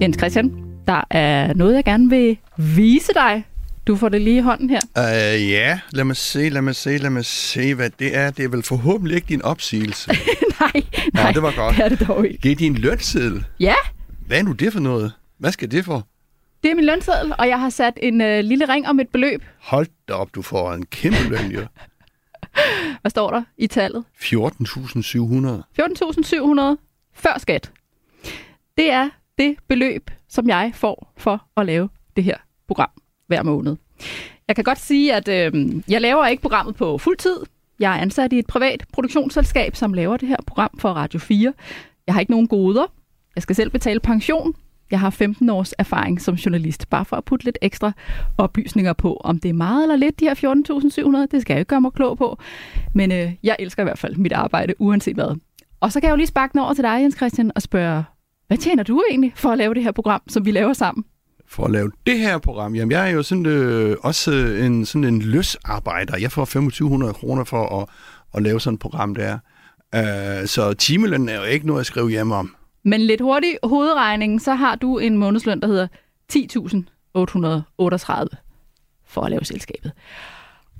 Jens Christian, der er noget, jeg gerne vil vise dig. Du får det lige i hånden her. Uh, ja, lad mig se, lad mig se, lad mig se, hvad det er. Det er vel forhåbentlig ikke din opsigelse. nej, nej, Nå, det var godt. det er det dog ikke. Det er din lønseddel. Ja, Hvad er nu det for noget? Hvad skal det for? Det er min lønseddel, og jeg har sat en øh, lille ring om et beløb. Hold da op, du får en kæmpe løn, jo. Hvad står der i tallet? 14.700. 14.700 før skat. Det er det beløb, som jeg får for at lave det her program hver måned. Jeg kan godt sige, at øh, jeg laver ikke programmet på fuld tid. Jeg er ansat i et privat produktionsselskab, som laver det her program for Radio 4. Jeg har ikke nogen goder. Jeg skal selv betale pension. Jeg har 15 års erfaring som journalist, bare for at putte lidt ekstra oplysninger på, om det er meget eller lidt, de her 14.700. Det skal jeg ikke gøre mig klog på. Men øh, jeg elsker i hvert fald mit arbejde, uanset hvad. Og så kan jeg jo lige sparke den over til dig, Jens Christian, og spørge, hvad tjener du egentlig for at lave det her program, som vi laver sammen? For at lave det her program, jamen jeg er jo sådan, øh, også øh, en, sådan en løsarbejder. Jeg får 2500 kroner for at, at lave sådan et program der. Øh, så timelønnen er jo ikke noget at skrive hjem om. Men lidt hurtig hovedregning, så har du en månedsløn, der hedder 10.838 for at lave selskabet.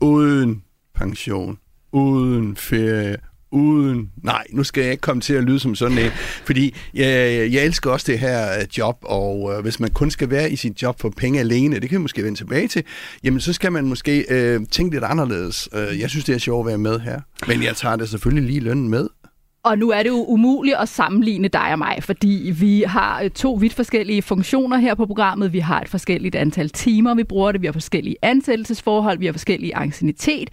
Uden pension, uden ferie, uden... Nej, nu skal jeg ikke komme til at lyde som sådan en, fordi jeg, jeg elsker også det her øh, job, og øh, hvis man kun skal være i sit job for penge alene, det kan vi måske vende tilbage til, jamen så skal man måske øh, tænke lidt anderledes. Øh, jeg synes, det er sjovt at være med her, men jeg tager det selvfølgelig lige lønnen med. Og nu er det jo umuligt at sammenligne dig og mig, fordi vi har øh, to vidt forskellige funktioner her på programmet. Vi har et forskelligt antal timer, vi bruger det. Vi har forskellige ansættelsesforhold. Vi har forskellige ancienitet.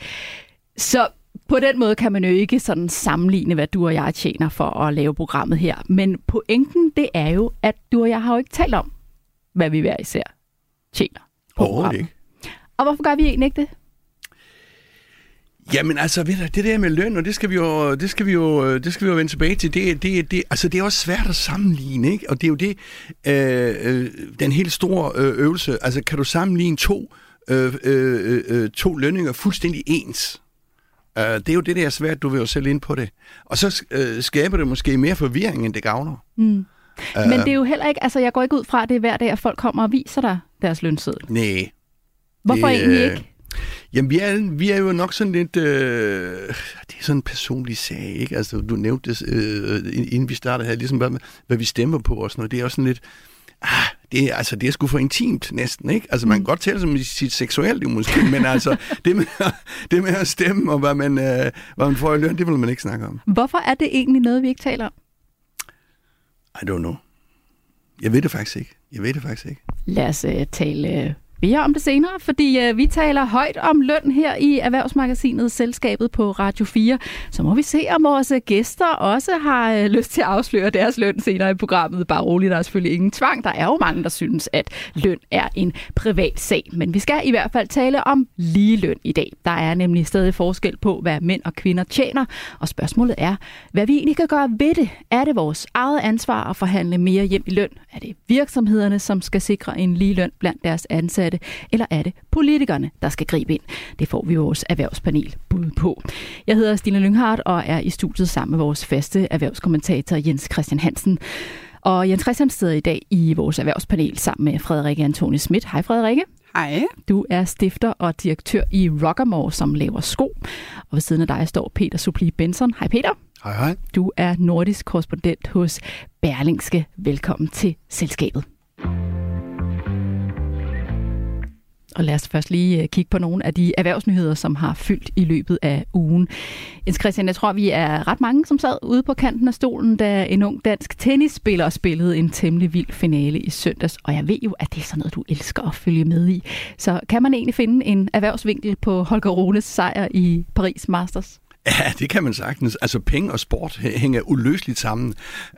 Så på den måde kan man jo ikke sådan sammenligne, hvad du og jeg tjener for at lave programmet her. Men pointen, det er jo, at du og jeg har jo ikke talt om, hvad vi hver især tjener på Overhovedet ikke. Og hvorfor gør vi egentlig ikke det? Jamen altså, ved du, det der med løn, og det skal vi jo, det skal vi jo, det skal vi jo vende tilbage til, det, det, det, altså, det er også svært at sammenligne, ikke? Og det er jo det, øh, øh, den helt store øh, øvelse. Altså, kan du sammenligne to, øh, øh, øh, to lønninger fuldstændig ens? Uh, det er jo det, der er svært, du vil jo selv ind på det. Og så øh, skaber det måske mere forvirring, end det gavner. Mm. Men det er jo heller ikke, altså jeg går ikke ud fra, at det er hver dag, at folk kommer og viser dig deres lønseddel. Nej. Hvorfor Det, egentlig øh, ikke? Jamen, vi er, vi er jo nok sådan lidt... Øh, det er sådan en personlig sag, ikke? Altså, du nævnte det, øh, inden vi startede her, ligesom hvad, hvad vi stemmer på og sådan noget. Det er også sådan lidt... Ah, det er, altså, det er sgu for intimt næsten, ikke? Altså, man kan godt tale som sit seksuelle liv måske, men altså, det med, at- det med at stemme og hvad man, øh, hvad man får i løn, det vil man ikke snakke om. Hvorfor er det egentlig noget, vi ikke taler om? I don't know. Jeg ved det faktisk ikke. Jeg ved det faktisk ikke. Lad os uh, tale uh, mere om det senere, fordi øh, vi taler højt om løn her i Erhvervsmagasinet Selskabet på Radio 4. Så må vi se, om vores øh, gæster også har øh, lyst til at afsløre deres løn senere i programmet. Bare roligt, der er selvfølgelig ingen tvang. Der er jo mange, der synes, at løn er en privat sag. Men vi skal i hvert fald tale om ligeløn i dag. Der er nemlig stadig forskel på, hvad mænd og kvinder tjener. Og spørgsmålet er, hvad vi egentlig kan gøre ved det. Er det vores eget ansvar at forhandle mere hjem i løn? Er det virksomhederne, som skal sikre en ligeløn blandt deres ansatte? Eller er det politikerne, der skal gribe ind? Det får vi vores erhvervspanel bud på. Jeg hedder Stine Lynghardt og er i studiet sammen med vores faste erhvervskommentator Jens Christian Hansen. Og Jens Christian sidder i dag i vores erhvervspanel sammen med Frederikke Antoni Schmidt. Hej Frederikke. Hej. Du er stifter og direktør i Rockamore, som laver sko. Og ved siden af dig står Peter Supli Benson. Hej Peter. Hej, hej. Du er nordisk korrespondent hos Berlingske. Velkommen til selskabet. Og lad os først lige øh, kigge på nogle af de erhvervsnyheder, som har fyldt i løbet af ugen. Jens Christian, jeg tror, vi er ret mange, som sad ude på kanten af stolen, da en ung dansk tennisspiller spillede en temmelig vild finale i søndags. Og jeg ved jo, at det er sådan noget, du elsker at følge med i. Så kan man egentlig finde en erhvervsvinkel på Holger Runes sejr i Paris Masters? Ja, det kan man sagtens. Altså, penge og sport hænger uløseligt sammen.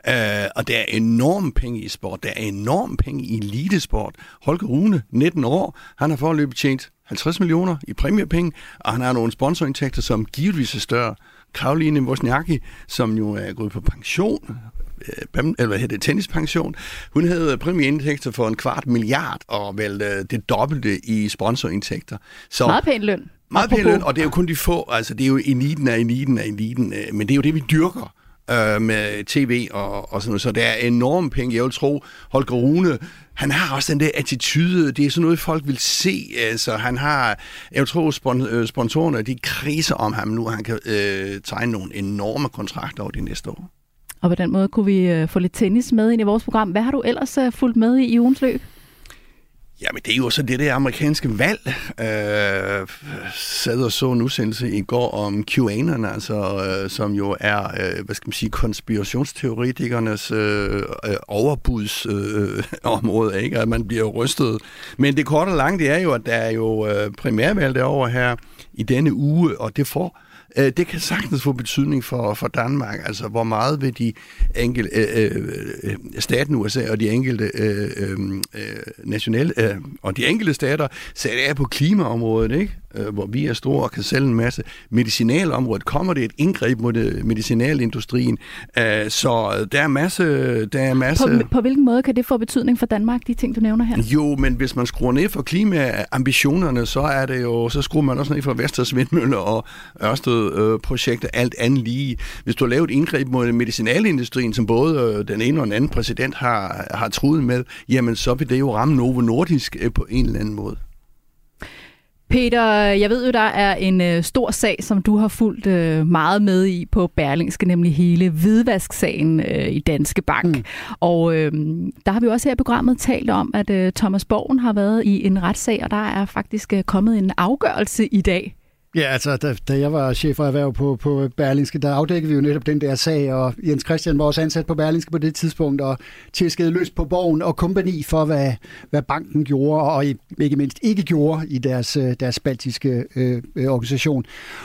Uh, og der er enorm penge i sport. Der er enorm penge i elitesport. Holger Rune, 19 år, han har forløbet tjent 50 millioner i præmiepenge, og han har nogle sponsorindtægter, som givetvis er større. Karoline Wozniacki, som jo er gået på pension, øh, eller hvad hedder det, tennispension. Hun havde præmieindtægter for en kvart milliard, og vel øh, det dobbelte i sponsorindtægter. Så, meget pæn løn. Meget pæn løn, og det er jo kun de få, altså det er jo eliten af eliten af eliten, øh, men det er jo det, vi dyrker øh, med tv og, og sådan noget. Så der er enormt penge. Jeg vil tro, Holger Rune, han har også den der attitude. Det er sådan noget, folk vil se. Altså, han har, jeg tror, tro, spon, øh, sponsorerne, de kriser om ham nu. Han kan øh, tegne nogle enorme kontrakter over de næste år. Og på den måde kunne vi øh, få lidt tennis med ind i vores program. Hvad har du ellers øh, fulgt med i, i ugens løb? Jamen, det er jo så det der amerikanske valg. Øh, sad og så en udsendelse i går om QAnon, altså, øh, som jo er, øh, hvad skal man sige, konspirationsteoretikernes øh, øh overbudsområde, øh, ikke? At man bliver rystet. Men det korte og lange, det er jo, at der er jo øh, primærvalg derovre her i denne uge, og det får Øh, det kan sagtens få betydning for, for Danmark. Altså, hvor meget vil de enkelte øh, øh, øh, staten USA og de enkelte øh, øh, øh nationale øh, og de enkelte stater sætte af på klimaområdet, ikke? Øh, hvor vi er store og kan sælge en masse. Medicinalområdet kommer det et indgreb mod det, medicinalindustrien. Øh, så der er masse... Der er masse... På, på hvilken måde kan det få betydning for Danmark, de ting, du nævner her? Jo, men hvis man skruer ned for klimaambitionerne, så er det jo, så skruer man også ned for Vesters Vindmøller og Ørsted-projekter, alt andet lige. Hvis du har lavet et indgreb mod medicinalindustrien, som både den ene og den anden præsident har, har truet med, jamen så vil det jo ramme Novo Nordisk på en eller anden måde. Peter, jeg ved jo, der er en øh, stor sag, som du har fulgt øh, meget med i på Berlingske, nemlig hele hvidvasksagen øh, i Danske Bank. Mm. Og øh, der har vi også her i programmet talt om, at øh, Thomas Borgen har været i en retssag, og der er faktisk øh, kommet en afgørelse i dag. Ja, altså, da, da jeg var chef for erhverv på, på Berlingske, der afdækkede vi jo netop den der sag, og Jens Christian var også ansat på Berlingske på det tidspunkt, og tæskede løs på Borgen og kompani for, hvad, hvad banken gjorde, og ikke mindst ikke gjorde i deres, øh, deres baltiske øh, øh, organisation.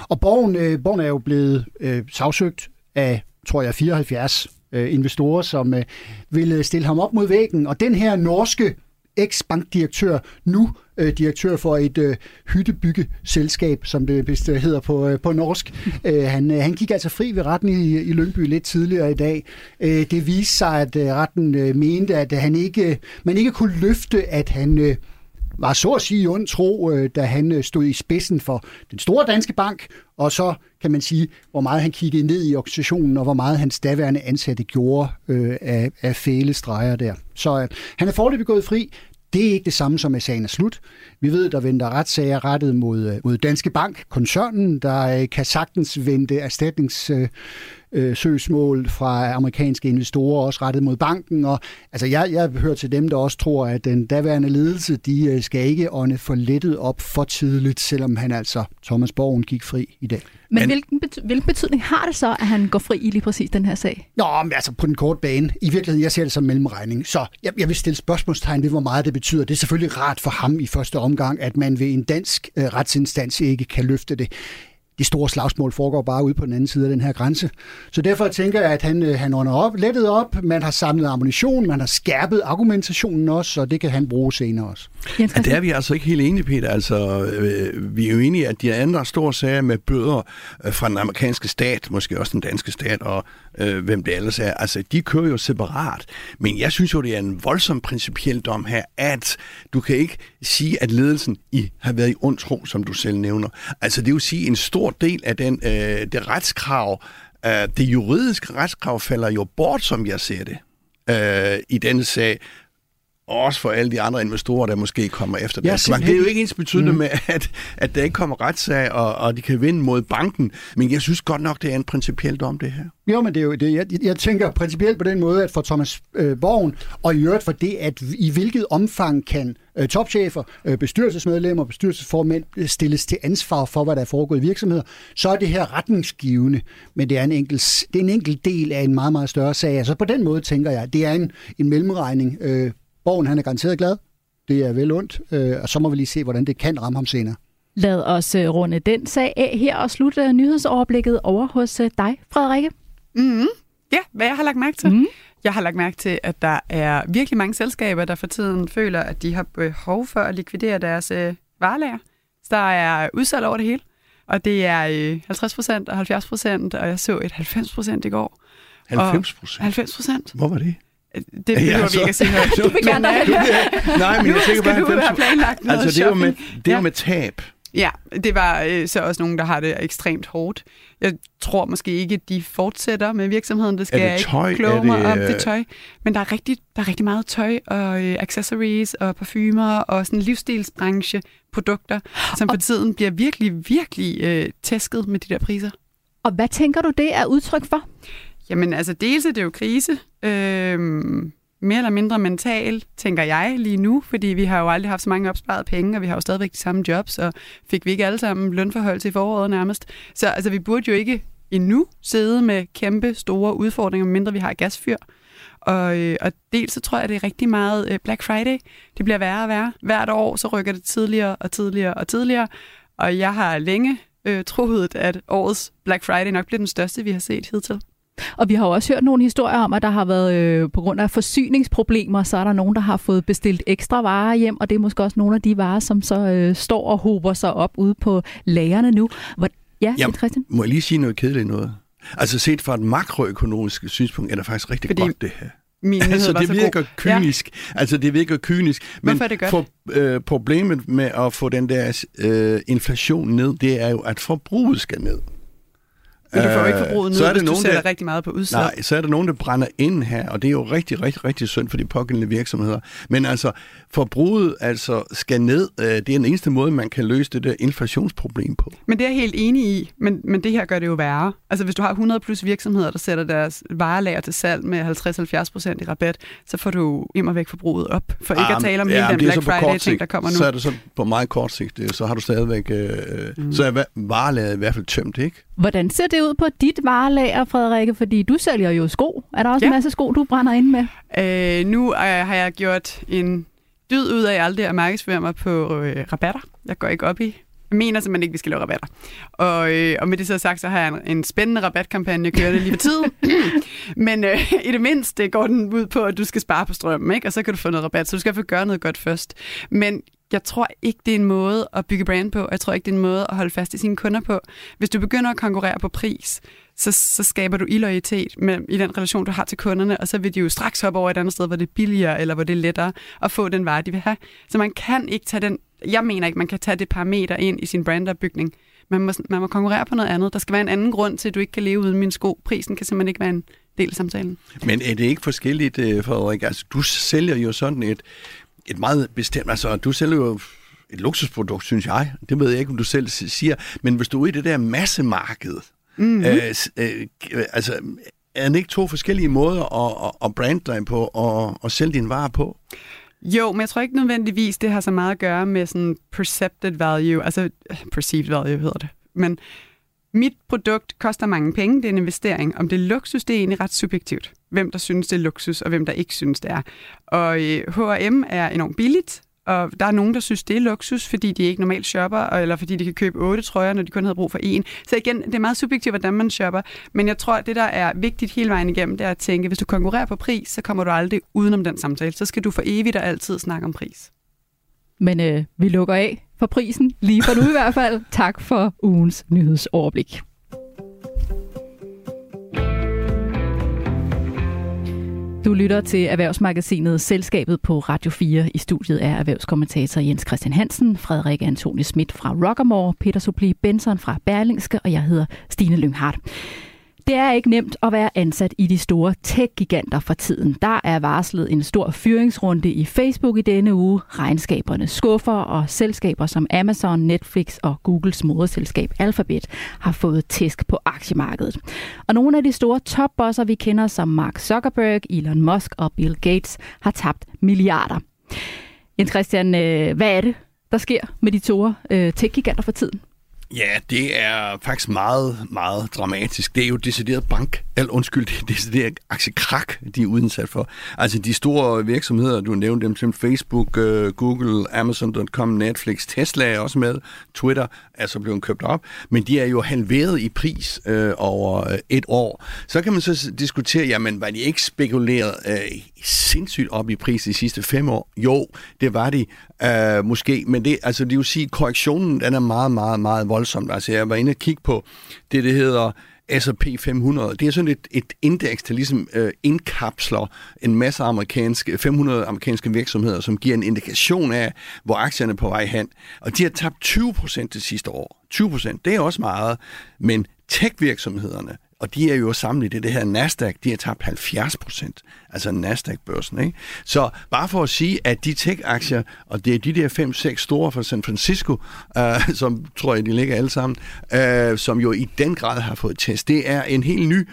Og Borgen, øh, Borgen er jo blevet øh, sagsøgt af, tror jeg, 74 øh, investorer, som øh, ville stille ham op mod væggen, og den her norske eks-bankdirektør, nu øh, direktør for et øh, hyttebyggeselskab, som det vist øh, hedder på, øh, på norsk. Øh, han, øh, han gik altså fri ved retten i, i Lyngby lidt tidligere i dag. Øh, det viste sig, at øh, retten øh, mente, at han ikke, man ikke kunne løfte, at han... Øh, var så at sige ond tro, øh, da han øh, stod i spidsen for den store danske bank, og så kan man sige, hvor meget han kiggede ned i organisationen, og hvor meget hans daværende ansatte gjorde øh, af, af fæle streger der. Så øh, han er forløbig gået fri. Det er ikke det samme som, at sagen er slut. Vi ved, der venter retssager rettet mod, øh, mod Danske Bank, koncernen, der øh, kan sagtens vente erstatnings øh, øh, fra amerikanske investorer, også rettet mod banken. Og, altså, jeg, jeg hører til dem, der også tror, at den daværende ledelse, de skal ikke ånde for lettet op for tidligt, selvom han altså, Thomas Borgen, gik fri i dag. Men, men hvilken, bety- hvilken betydning har det så, at han går fri i lige præcis den her sag? Nå, men altså på den korte bane. I virkeligheden, jeg ser det som mellemregning. Så jeg, jeg vil stille spørgsmålstegn ved, hvor meget det betyder. Det er selvfølgelig rart for ham i første omgang, at man ved en dansk øh, retsinstans ikke kan løfte det de store slagsmål foregår bare ude på den anden side af den her grænse. Så derfor tænker jeg, at han, øh, han ånder op, lettet op, man har samlet ammunition, man har skærpet argumentationen også, og det kan han bruge senere også. Ja, det er vi altså ikke helt enige, Peter. Altså, øh, vi er jo enige, at de andre store sager med bøder øh, fra den amerikanske stat, måske også den danske stat, og øh, hvem det ellers er, altså, de kører jo separat. Men jeg synes jo, det er en voldsom principiel dom her, at du kan ikke sige, at ledelsen i har været i ond tro, som du selv nævner. Altså, det vil sige, en stor del af den, øh, det retskrav, øh, det juridiske retskrav falder jo bort, som jeg ser det, øh, i denne sag også for alle de andre investorer, der måske kommer efter ja, det. Det er jo ikke ens betydende mm. med, at, at der ikke kommer retssag, og, og de kan vinde mod banken. Men jeg synes godt nok, det er en principiel dom, det her. Jo, men det er jo det. Jeg, jeg tænker principielt på den måde, at for Thomas øh, Borgen, og i øvrigt for det, at i hvilket omfang kan øh, topchefer, øh, bestyrelsesmedlemmer, bestyrelsesformænd øh, stilles til ansvar for, hvad der er foregået i virksomheder, så er det her retningsgivende, men det er en enkelt, det er en enkelt del af en meget, meget større sag. Altså på den måde tænker jeg, det er en, en mellemregning. Øh, Borgen han er garanteret glad. Det er vel ondt, øh, og så må vi lige se, hvordan det kan ramme ham senere. Lad os øh, runde den sag af her og slutte nyhedsoverblikket over hos øh, dig, Frederikke. Mm-hmm. Ja, hvad jeg har lagt mærke til? Mm. Jeg har lagt mærke til, at der er virkelig mange selskaber, der for tiden føler, at de har behov for at likvidere deres øh, varelager. Så der er udsalg over det hele. Og det er øh, 50 procent og 70 procent, og jeg så et 90 procent i går. 90 procent? 90 procent. Hvor var det? Det behøver Ja, så- vi ikke at sige noget. Du vil gerne have Nej, men jeg tænker bare skal du 90 have planlagt noget Altså, det er jo med, det er Ja. med tab. Ja, det var øh, så også nogen, der har det ekstremt hårdt. Jeg tror måske ikke, at de fortsætter med virksomheden. Det skal Er det jeg ikke tøj? kloge mig det, om. Det øh, tøj. Men der er rigtig, der er rigtig meget tøj og øh, accessories og parfumer og sådan livsstilsbranche produkter, som for tiden bliver virkelig, virkelig øh, tæsket med de der priser. Og hvad tænker du, det er udtryk for? Jamen altså, dels er det jo krise. Øhm, mere eller mindre mental, tænker jeg lige nu, fordi vi har jo aldrig haft så mange opsparede penge, og vi har jo stadigvæk de samme jobs, og fik vi ikke alle sammen lønforhold til foråret nærmest. Så altså, vi burde jo ikke endnu sidde med kæmpe store udfordringer, mindre vi har gasfyr. Og, øh, og dels så tror jeg, det er rigtig meget øh, Black Friday. Det bliver værre og værre. Hvert år så rykker det tidligere og tidligere og tidligere. Og jeg har længe øh, troet, at årets Black Friday nok bliver den største, vi har set hidtil. Og vi har jo også hørt nogle historier om, at der har været, øh, på grund af forsyningsproblemer, så er der nogen, der har fået bestilt ekstra varer hjem, og det er måske også nogle af de varer, som så øh, står og hober sig op ude på lagerne nu. Hvor, ja, Jamen, Christian? Må jeg lige sige noget kedeligt noget? Altså set fra et makroøkonomisk synspunkt er det faktisk rigtig Fordi- godt det her. Min Altså det virker god. kynisk. Ja. Altså det virker kynisk. Men Hvorfor er det godt? For, øh, problemet med at få den der øh, inflation ned, det er jo, at forbruget skal ned. Men du får jo ikke Øh, forbruget ned, så er hvis det du nogen, sætter der- rigtig meget på udsalg. Nej, så er der nogen, der brænder ind her, og det er jo rigtig, rigtig, rigtig synd for de pågældende virksomheder. Men altså, forbruget altså skal ned. Øh, Det er den eneste måde, man kan løse det der inflationsproblem på. Men det er jeg helt enig i, men, men det her gør det jo værre. Altså hvis du har 100 plus virksomheder, der sætter deres varelager til salg med 50-70% i rabat, så får du immer væk forbruget op. For ikke at tale om hele men den det er Black Friday-ting, der kommer nu. Så er det så på meget kort sigt, øh, så har du stadigvæk, øh, mm. så er va- varelaget i hvert fald tømt, ikke? Hvordan ser det ud på dit varelager, Frederikke? Fordi du sælger jo sko. Er der også ja. Ja. en masse sko, du brænder ind med? Øh, nu øh, har jeg gjort en dyd ud af aldrig at markedsføre mig på øh, rabatter. Jeg går ikke op i. Jeg mener simpelthen ikke, vi skal lave rabatter. Og, øh, og med det så sagt, så har jeg en, en spændende rabatkampagne kørende lige på tiden. Men øh, i det mindste går den ud på, at du skal spare på strømmen, ikke? og så kan du få noget rabat. Så du skal i hvert fald gøre noget godt først. Men jeg tror ikke, det er en måde at bygge brand på. Jeg tror ikke, det er en måde at holde fast i sine kunder på. Hvis du begynder at konkurrere på pris, så, så skaber du illoyalitet med, i den relation, du har til kunderne, og så vil de jo straks hoppe over et andet sted, hvor det er billigere, eller hvor det er lettere at få den vare, de vil have. Så man kan ikke tage den, jeg mener ikke, man kan tage det parameter ind i sin brandopbygning. Man må, man må konkurrere på noget andet. Der skal være en anden grund til, at du ikke kan leve uden min sko. Prisen kan simpelthen ikke være en del af samtalen. Men er det ikke forskelligt, øh, Frederik? Altså, du sælger jo sådan et, et meget bestemt... Altså, du sælger jo et luksusprodukt, synes jeg. Det ved jeg ikke, om du selv siger. Men hvis du er ude i det der massemarked, mm-hmm. øh, øh, altså, er det ikke to forskellige måder at, at, at brande dig på og at sælge dine varer på? Jo, men jeg tror ikke nødvendigvis, det har så meget at gøre med sådan percepted value, altså perceived value hedder det. Men mit produkt koster mange penge, det er en investering. Om det er luksus, det er egentlig ret subjektivt. Hvem der synes, det er luksus, og hvem der ikke synes, det er. Og H&M er enormt billigt, og der er nogen, der synes, det er luksus, fordi de ikke normalt shopper, eller fordi de kan købe otte trøjer, når de kun havde brug for en. Så igen, det er meget subjektivt, hvordan man shopper. Men jeg tror, at det, der er vigtigt hele vejen igennem, det er at tænke, hvis du konkurrerer på pris, så kommer du aldrig udenom den samtale. Så skal du for evigt og altid snakke om pris. Men øh, vi lukker af for prisen, lige for nu i hvert fald. Tak for ugens nyhedsoverblik. Du lytter til Erhvervsmagasinet Selskabet på Radio 4. I studiet er erhvervskommentator Jens Christian Hansen, Frederik Antoni Schmidt fra Rockamore, Peter Supli Benson fra Berlingske, og jeg hedder Stine Lynghardt. Det er ikke nemt at være ansat i de store tech-giganter for tiden. Der er varslet en stor fyringsrunde i Facebook i denne uge. Regnskaberne skuffer, og selskaber som Amazon, Netflix og Googles moderselskab Alphabet har fået tæsk på aktiemarkedet. Og nogle af de store topbosser, vi kender som Mark Zuckerberg, Elon Musk og Bill Gates, har tabt milliarder. Jens Christian, øh, hvad er det, der sker med de store øh, tech-giganter for tiden? Ja, det er faktisk meget, meget dramatisk. Det er jo decideret bank, eller undskyld, det er decideret aktiekrak, de er udsat for. Altså de store virksomheder, du nævnte dem, som Facebook, øh, Google, Amazon.com, Netflix, Tesla er også med, Twitter er så blevet købt op, men de er jo halveret i pris øh, over øh, et år. Så kan man så diskutere, jamen var de ikke spekuleret øh, sindssygt op i pris de sidste fem år? Jo, det var de øh, måske, men det, altså, det vil sige, korrektionen den er meget, meget, meget voldsom. Altså jeg var inde og kigge på det, det hedder S&P 500, det er sådan et, et indeks, der ligesom øh, indkapsler en masse amerikanske, 500 amerikanske virksomheder, som giver en indikation af, hvor aktierne er på vej hen. Og de har tabt 20 procent det sidste år. 20 procent, det er også meget. Men tech-virksomhederne, og de er jo samlet i det her Nasdaq, de har tabt 70 procent, altså Nasdaq-børsen. Ikke? Så bare for at sige, at de tech-aktier, og det er de der 5-6 store fra San Francisco, øh, som tror jeg, de ligger alle sammen, øh, som jo i den grad har fået test, det er en helt ny,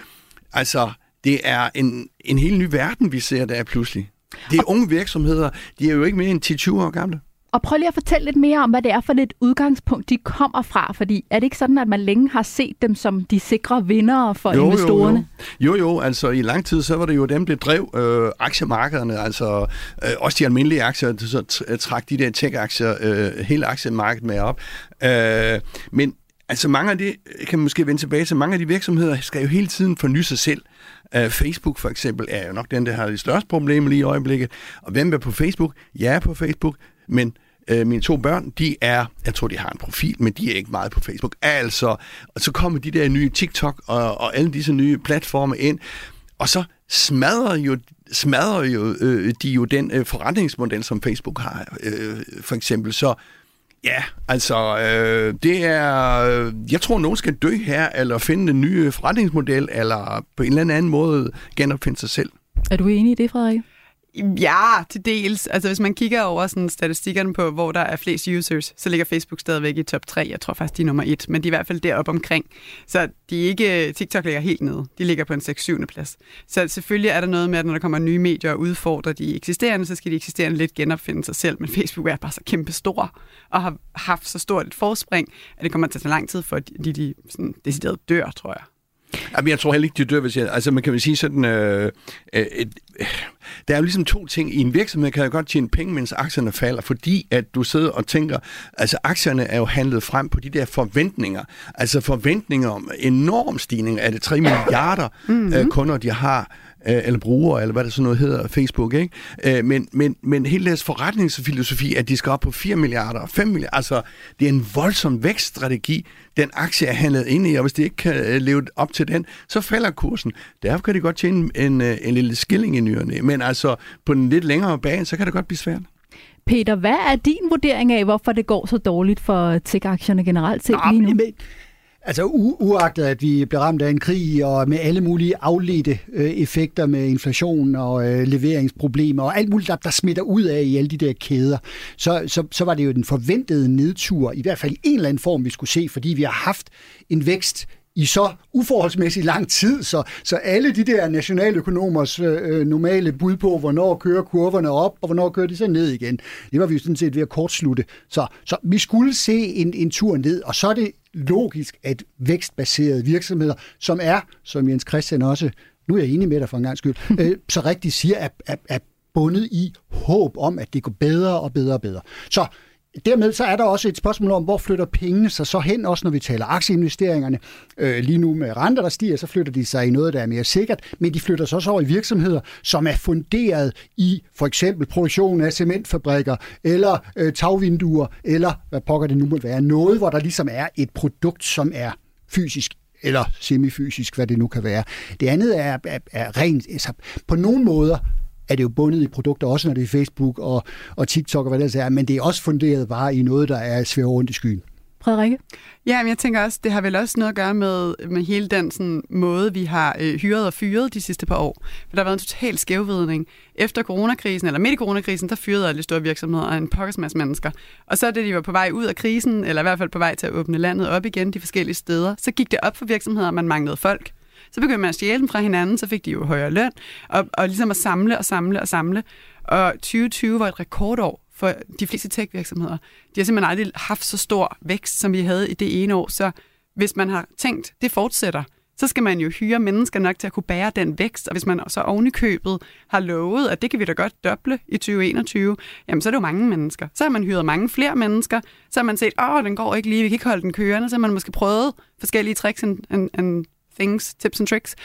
altså det er en, en helt ny verden, vi ser der pludselig. Det er unge virksomheder, de er jo ikke mere end 10-20 år gamle. Og prøv lige at fortælle lidt mere om, hvad det er for et udgangspunkt, de kommer fra. Fordi er det ikke sådan, at man længe har set dem som de sikre vindere for jo, investorerne? Jo, jo. jo, jo. Altså i lang tid, så var det jo dem, der drev øh, aktiemarkederne. Altså øh, også de almindelige aktier, så trak de der tech-aktier øh, hele aktiemarkedet med op. Øh, men altså mange af de, kan man måske vende tilbage til, mange af de virksomheder skal jo hele tiden forny sig selv. Uh, Facebook for eksempel er jo nok den, der har det største problem lige i øjeblikket. Og hvem er på Facebook? Jeg er på Facebook men øh, mine to børn, de er, jeg tror, de har en profil, men de er ikke meget på Facebook. Altså, og så kommer de der nye TikTok og, og alle disse nye platforme ind, og så smadrer jo smadrer jo øh, de jo den øh, forretningsmodel, som Facebook har, øh, for eksempel. Så ja, altså, øh, det er, øh, jeg tror, nogen skal dø her, eller finde en ny forretningsmodel, eller på en eller anden måde genopfinde sig selv. Er du enig i det, Frederik? Ja, til dels. Altså hvis man kigger over sådan statistikkerne på, hvor der er flest users, så ligger Facebook stadigvæk i top 3. Jeg tror faktisk, de er nummer 1, men de er i hvert fald deroppe omkring. Så de er ikke, TikTok ligger helt nede. De ligger på en 6-7. plads. Så selvfølgelig er der noget med, at når der kommer nye medier og udfordrer de eksisterende, så skal de eksisterende lidt genopfinde sig selv. Men Facebook er bare så kæmpe stor og har haft så stort et forspring, at det kommer til at tage lang tid, for at de, de sådan decideret dør, tror jeg. Jamen, jeg tror heller ikke, de dør, hvis jeg... Altså, man kan vel sige sådan... Øh, øh, øh, der er jo ligesom to ting. I en virksomhed kan jeg godt tjene penge, mens aktierne falder, fordi at du sidder og tænker... Altså, aktierne er jo handlet frem på de der forventninger. Altså, forventninger om enorm stigning. Er det 3 milliarder mm-hmm. øh, kunder, de har? Øh, eller brugere, eller hvad det sådan noget hedder, Facebook, ikke? Øh, men, men, men hele deres forretningsfilosofi, at de skal op på 4 milliarder, 5 milliarder, altså det er en voldsom vækststrategi, den aktie er handlet ind i, og hvis de ikke kan øh, leve op til den, så falder kursen. Derfor kan de godt tjene en, en lille skilling i nyerne, men altså på den lidt længere bane, så kan det godt blive svært. Peter, hvad er din vurdering af, hvorfor det går så dårligt for tech-aktierne generelt set lige nu? Altså u- uagtet, at vi bliver ramt af en krig og med alle mulige afledte øh, effekter med inflation og øh, leveringsproblemer og alt muligt, der, der smitter ud af i alle de der kæder, så, så, så var det jo den forventede nedtur, i hvert fald i en eller anden form, vi skulle se, fordi vi har haft en vækst i så uforholdsmæssig lang tid, så, så alle de der nationaløkonomers øh, normale bud på, hvornår kører kurverne op, og hvornår kører de så ned igen, det var vi jo sådan set ved at kortslutte. Så, så vi skulle se en, en tur ned, og så er det logisk, at vækstbaserede virksomheder, som er, som Jens Christian også, nu er jeg enig med dig for en gang skyld, øh, så rigtigt siger, at, at, at bundet i håb om, at det går bedre og bedre og bedre. Så dermed så er der også et spørgsmål om, hvor flytter pengene sig så hen, også når vi taler aktieinvesteringerne. Øh, lige nu med renter, der stiger, så flytter de sig i noget, der er mere sikkert, men de flytter sig også over i virksomheder, som er funderet i for eksempel produktion af cementfabrikker, eller øh, tagvinduer, eller hvad pokker det nu må være. Noget, hvor der ligesom er et produkt, som er fysisk eller semifysisk, hvad det nu kan være. Det andet er, er, er rent, altså på nogle måder er det jo bundet i produkter, også når det er Facebook og, og TikTok og hvad det er, men det er også funderet bare i noget, der er svært rundt i skyen. Frederikke? Ja, men jeg tænker også, det har vel også noget at gøre med, med hele den sådan, måde, vi har øh, hyret og fyret de sidste par år. For der har været en total skævvidning. Efter coronakrisen, eller midt i coronakrisen, der fyrede alle store virksomheder og en pokkers masse mennesker. Og så da de var på vej ud af krisen, eller i hvert fald på vej til at åbne landet op igen de forskellige steder, så gik det op for virksomheder, at man manglede folk. Så begyndte man at stjæle dem fra hinanden, så fik de jo højere løn, og, og ligesom at samle og samle og samle. Og 2020 var et rekordår for de fleste tech-virksomheder. De har simpelthen aldrig haft så stor vækst, som vi havde i det ene år. Så hvis man har tænkt, det fortsætter, så skal man jo hyre mennesker nok til at kunne bære den vækst. Og hvis man så ovenikøbet købet har lovet, at det kan vi da godt doble i 2021, jamen så er det jo mange mennesker. Så har man hyret mange flere mennesker. Så har man set, åh, den går ikke lige, vi kan ikke holde den kørende. Så har man måske prøvet forskellige tricks and, and, and things, tips and tricks.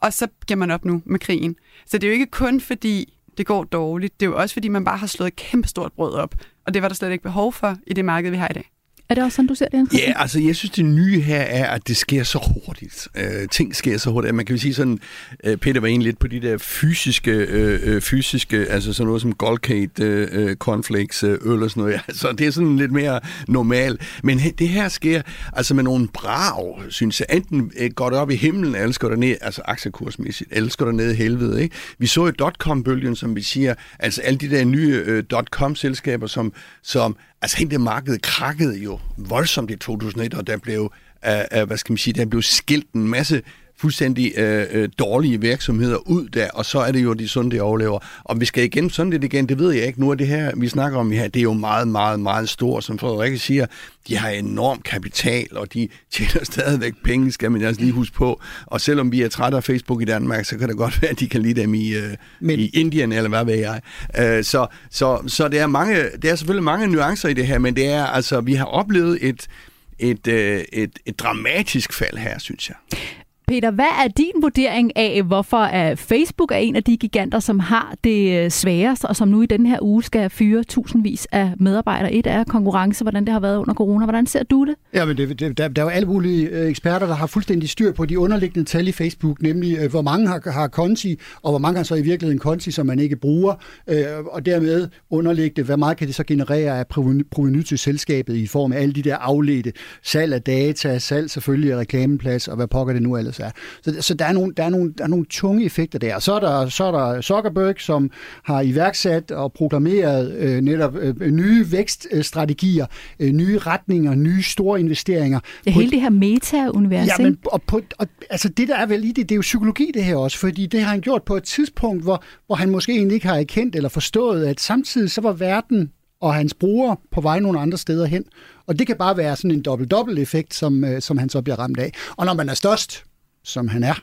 Og så giver man op nu med krigen. Så det er jo ikke kun fordi, det går dårligt. Det er jo også fordi, man bare har slået et kæmpe stort brød op. Og det var der slet ikke behov for i det marked, vi har i dag. Er det også sådan, du ser det? Ja, altså jeg synes, det nye her er, at det sker så hurtigt. Øh, ting sker så hurtigt. Man kan jo sige sådan, øh, Peter var egentlig lidt på de der fysiske, øh, øh fysiske altså sådan noget som Goldcade, øh, øh, cornflakes, øh, øl og sådan noget. Altså det er sådan lidt mere normalt. Men det her sker altså med nogle brav, synes jeg. Enten øh, går det op i himlen, eller går der ned, altså aktiekursmæssigt, eller går der ned i helvede. Ikke? Vi så jo dot-com-bølgen, som vi siger, altså alle de der nye øh, dot-com-selskaber, som, som altså hele det marked krakkede jo voldsomt i 2001, og der blev, uh, uh, hvad skal man sige, der blev skilt en masse fuldstændig øh, øh, dårlige virksomheder ud der, og så er det jo de sunde, der overlever. Og vi skal igen sådan lidt igen, det ved jeg ikke. Nu er det her, vi snakker om her, det er jo meget, meget, meget stort, som Frederik siger. De har enorm kapital, og de tjener stadigvæk penge, skal man altså lige huske på. Og selvom vi er trætte af Facebook i Danmark, så kan det godt være, at de kan lide dem i, øh, Men... i Indien, eller hvad ved jeg. Øh, så, så, så det er, mange, det er selvfølgelig mange nuancer i det her, men det er altså, vi har oplevet et, et, øh, et, et dramatisk fald her, synes jeg. Peter, hvad er din vurdering af, hvorfor Facebook er en af de giganter, som har det øh, sværest, og som nu i den her uge skal fyre tusindvis af medarbejdere? Et er konkurrence, hvordan det har været under corona. Hvordan ser du det? Ja, men det, det, der, der er jo alle mulige øh, eksperter, der har fuldstændig styr på de underliggende tal i Facebook, nemlig øh, hvor mange har, har konti, og hvor mange har så i virkeligheden konti, som man ikke bruger, og dermed underliggende, hvad meget kan det så generere af proveny til selskabet i form af alle de der afledte salg af data, salg selvfølgelig af reklameplads, og hvad pokker det nu ellers er. Så, så der, er nogle, der, er nogle, der er nogle tunge effekter der. Så er der, så er der Zuckerberg, som har iværksat og proklameret øh, netop øh, nye vækststrategier, øh, nye retninger, nye store investeringer. Er hele det her meta-univers, ja, men, og, på, og, altså det, der er vel i det, det er jo psykologi det her også, fordi det har han gjort på et tidspunkt, hvor, hvor han måske egentlig ikke har erkendt eller forstået, at samtidig så var verden og hans brugere på vej nogle andre steder hen. Og det kan bare være sådan en dobbelt-dobbelt-effekt, som, øh, som han så bliver ramt af. Og når man er størst, som han er,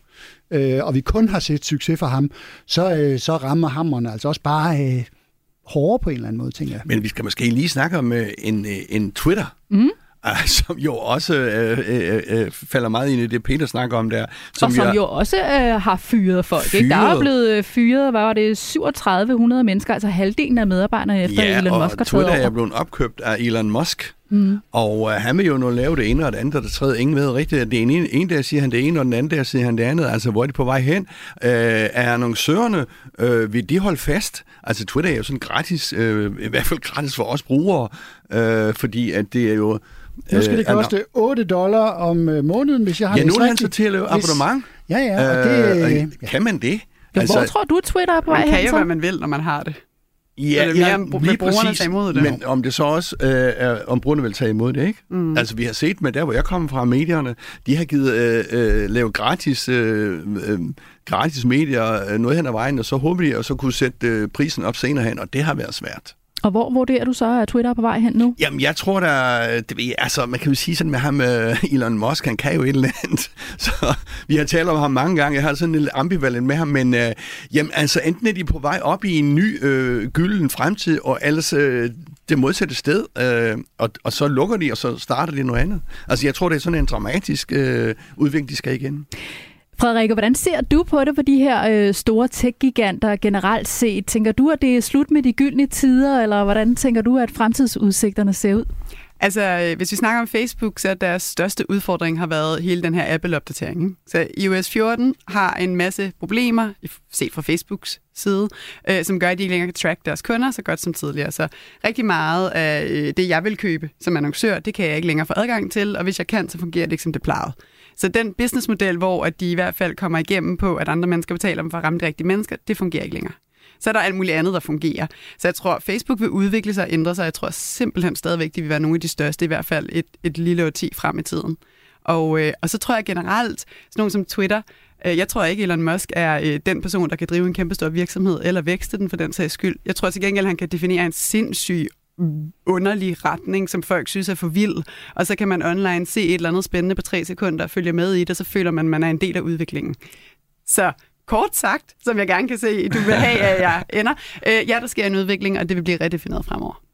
øh, og vi kun har set succes for ham, så, øh, så rammer hammerne altså også bare øh, hårdere på en eller anden måde, tænker jeg. Men vi skal måske lige snakke om øh, en, øh, en Twitter. Mm som jo også øh, øh, øh, falder meget ind i det, Peter snakker om der. Som og som jo, jo også øh, har fyret folk. Fyret. Ikke? Der er blevet øh, fyret, hvad var det, 3700 mennesker, altså halvdelen af medarbejderne efter ja, Elon Musk har taget Twitter er blevet opkøbt af Elon Musk. Mm. Og øh, han vil jo nu lave det ene og det andet, og det tredje. Ingen ved rigtigt. Det ene, en der siger han det ene, og den anden der siger han det andet. Altså, hvor er de på vej hen? Øh, er annoncørerne, øh, vil de holde fast? Altså, Twitter er jo sådan gratis, øh, i hvert fald gratis for os brugere, øh, fordi at det er jo nu skal det øh, koste 8 dollar om øh, måneden, hvis jeg har Ja, nu er han så til at lave abonnement. Ja, ja. Og det, øh, ja. Kan man det? Jo, altså, hvor tror du, Twitter er på vej Man kan jo, hvad man vil, når man har det. Ja, ja, mere, lige præcis. Tage imod det. Men om det så også øh, er, om brugerne vil tage imod det, ikke? Mm. Altså, vi har set med der, hvor jeg kommer fra, medierne, de har givet øh, øh, lave gratis, øh, øh, gratis medier øh, noget hen ad vejen, og så håber de at så kunne sætte øh, prisen op senere hen, og det har været svært. Og hvor vurderer du så, at Twitter er på vej hen nu? Jamen, jeg tror der, det, altså, man kan jo sige sådan med ham, øh, Elon Musk, han kan jo et eller andet. Så vi har talt om ham mange gange. Jeg har sådan lidt ambivalent med ham, men øh, jamen, altså, enten er de på vej op i en ny øh, gylden fremtid, og ellers øh, det modsatte sted, øh, og, og så lukker de, og så starter de noget andet. Altså, jeg tror, det er sådan en dramatisk øh, udvikling, de skal igen. Frederikke, hvordan ser du på det for de her øh, store tech-giganter generelt set? Tænker du, at det er slut med de gyldne tider, eller hvordan tænker du, at fremtidsudsigterne ser ud? Altså, øh, hvis vi snakker om Facebook, så er deres største udfordring har været hele den her Apple-opdatering. Så iOS 14 har en masse problemer, set fra Facebooks side, øh, som gør, at de ikke længere kan track deres kunder så godt som tidligere. Så rigtig meget af øh, det, jeg vil købe som annoncør, det kan jeg ikke længere få adgang til, og hvis jeg kan, så fungerer det ikke som det plejede. Så den businessmodel, hvor at de i hvert fald kommer igennem på, at andre mennesker betaler dem for at ramme de rigtige mennesker, det fungerer ikke længere. Så er der alt muligt andet, der fungerer. Så jeg tror, Facebook vil udvikle sig og ændre sig. Jeg tror simpelthen stadigvæk, de vil være nogle af de største, i hvert fald et, et lille årti frem i tiden. Og, øh, og så tror jeg generelt, sådan nogen som Twitter, øh, jeg tror ikke, Elon Musk er øh, den person, der kan drive en kæmpe stor virksomhed, eller vækste den for den sags skyld. Jeg tror til gengæld, han kan definere en sindssyg underlig retning, som folk synes er for vild, og så kan man online se et eller andet spændende på tre sekunder og følge med i det, og så føler man, at man er en del af udviklingen. Så kort sagt, som jeg gerne kan se, du vil have, at jeg ender, øh, ja, der sker en udvikling, og det vil blive redefineret fremover.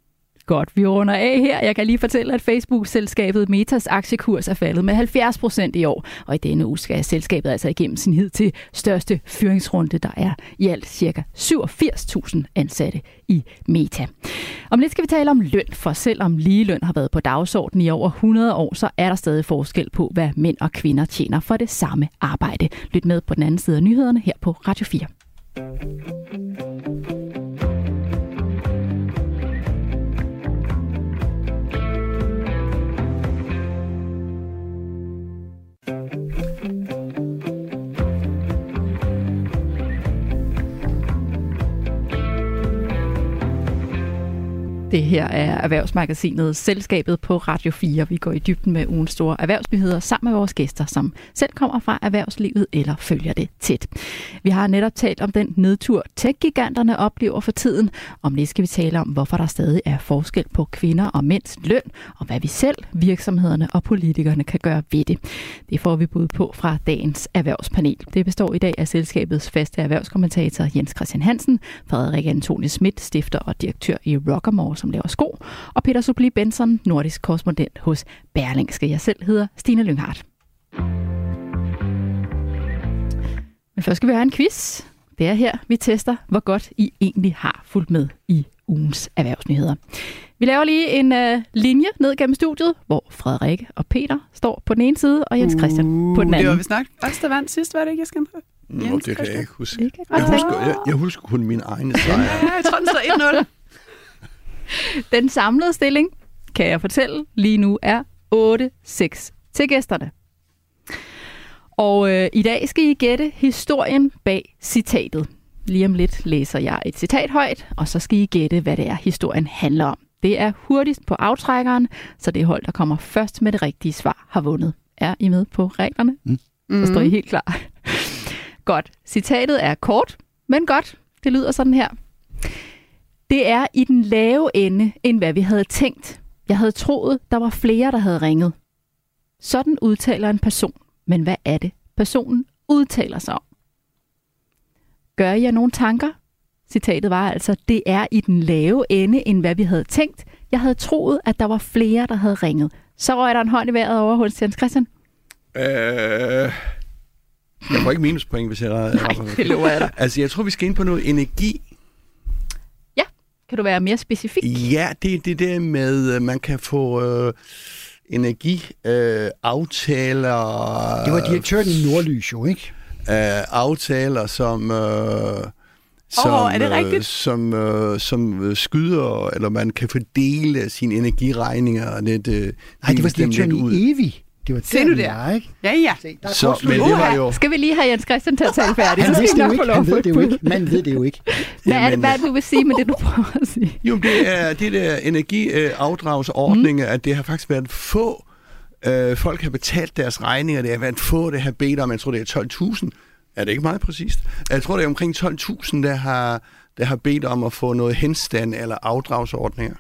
Godt, vi runder af her. Jeg kan lige fortælle, at Facebook-selskabet Metas aktiekurs er faldet med 70 procent i år, og i denne uge skal selskabet altså igennem sin hid til største fyringsrunde. Der er i alt ca. 87.000 ansatte i Meta. Om lidt skal vi tale om løn, for selvom ligeløn har været på dagsordenen i over 100 år, så er der stadig forskel på, hvad mænd og kvinder tjener for det samme arbejde. Lyt med på den anden side af nyhederne her på Radio 4. Det her er Erhvervsmagasinet Selskabet på Radio 4. Vi går i dybden med ugens store erhvervsnyheder sammen med vores gæster, som selv kommer fra erhvervslivet eller følger det tæt. Vi har netop talt om den nedtur, tech-giganterne oplever for tiden. Om lidt skal vi tale om, hvorfor der stadig er forskel på kvinder og mænds løn, og hvad vi selv, virksomhederne og politikerne kan gøre ved det. Det får vi bud på fra dagens erhvervspanel. Det består i dag af selskabets faste erhvervskommentator Jens Christian Hansen, Frederik Antoni Schmidt, stifter og direktør i Rockamore, som laver sko, og Peter Subli Benson, nordisk korrespondent hos Berlingske. Jeg selv hedder Stine Lynghardt. Men først skal vi have en quiz. Det er her, vi tester, hvor godt I egentlig har fulgt med i ugens erhvervsnyheder. Vi laver lige en uh, linje ned gennem studiet, hvor Frederik og Peter står på den ene side, og Jens Christian på den anden. Det var vist nok os, der vandt sidst, var det ikke, jeg skal Nå, det kan jeg ikke huske. Det kan Jeg husker, jeg, jeg husker kun mine egne sejre. Ja, jeg tror, den står 1-0. Den samlede stilling, kan jeg fortælle, lige nu er 8-6 til gæsterne. Og øh, i dag skal I gætte historien bag citatet. Lige om lidt læser jeg et citat højt, og så skal I gætte, hvad det er, historien handler om. Det er hurtigst på aftrækkeren, så det hold, der kommer først med det rigtige svar, har vundet. Er I med på reglerne? Mm. Så står I helt klar. godt. Citatet er kort, men godt. Det lyder sådan her. Det er i den lave ende, end hvad vi havde tænkt. Jeg havde troet, der var flere, der havde ringet. Sådan udtaler en person. Men hvad er det, personen udtaler sig om? Gør jeg nogle tanker? Citatet var altså, det er i den lave ende, end hvad vi havde tænkt. Jeg havde troet, at der var flere, der havde ringet. Så røg der en hånd i vejret over hos Jens Christian. Øh, jeg får ikke minuspoint, hvis jeg... Nej, det lover jeg dig. Altså, jeg tror, vi skal ind på noget energi. Kan du være mere specifik? Ja, det er det der med, at man kan få øh, energiaftaler... Øh, aftaler, Det var direktøren i Nordlys jo, ikke? øh, aftaler, som... Øh, som, er det øh, rigtigt? som, øh, som øh, skyder, eller man kan fordele sine energiregninger lidt, øh, Nej, det var direktøren i Evi. Det var Se der, nu der. ikke? Ja, ja. Se, der er Så, men det var jo... Skal vi lige have Jens Christian til at tale færdig? Han så skal vidste vi det jo ikke. Han ved et det jo ikke. Man ved det jo ikke. Hvad er det, hvad er det, du vil sige med det, du prøver at sige? Jo, det er det der energiafdragsordninger, mm. at det har faktisk været få øh, folk har betalt deres regninger. Det har været få, der har bedt om, jeg tror, det er 12.000. Er det ikke meget præcist? Jeg tror, det er omkring 12.000, der har, der har bedt om at få noget henstand eller afdragsordninger.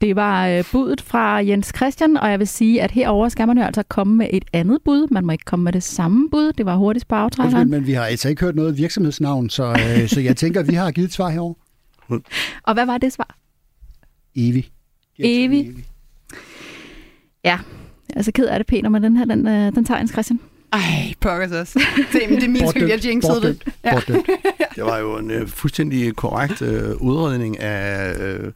Det var øh, budet fra Jens Christian, og jeg vil sige, at herover skal man jo altså komme med et andet bud. Man må ikke komme med det samme bud. Det var hurtigst på aftrækkeren. men vi har altså ikke hørt noget virksomhedsnavn, så, øh, så jeg tænker, at vi har givet et svar herovre. Og hvad var det svar? Evi. Evi. Jeg er så ked af det, Peter, men den her, den, øh, den tager Jens Christian. Ej, pokkers også. Det, det er min skyld, jeg jinxede det. Ja. Bortdømt. Det var jo en øh, fuldstændig korrekt øh, udredning af... Øh,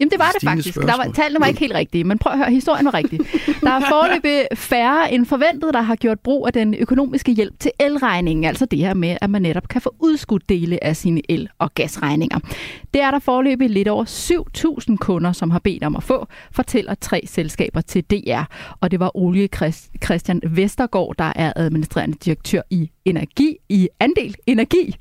Jamen det var det faktisk. Der var, spørgsmål. tallene var ikke helt rigtige, men prøv at høre, historien var rigtig. Der er foreløbig færre end forventet, der har gjort brug af den økonomiske hjælp til elregningen. Altså det her med, at man netop kan få udskudt dele af sine el- og gasregninger. Det er der foreløbig lidt over 7.000 kunder, som har bedt om at få, fortæller tre selskaber til DR. Og det var Christ- Christian Vestergaard, der er administrerende direktør i Energi, i Andel Energi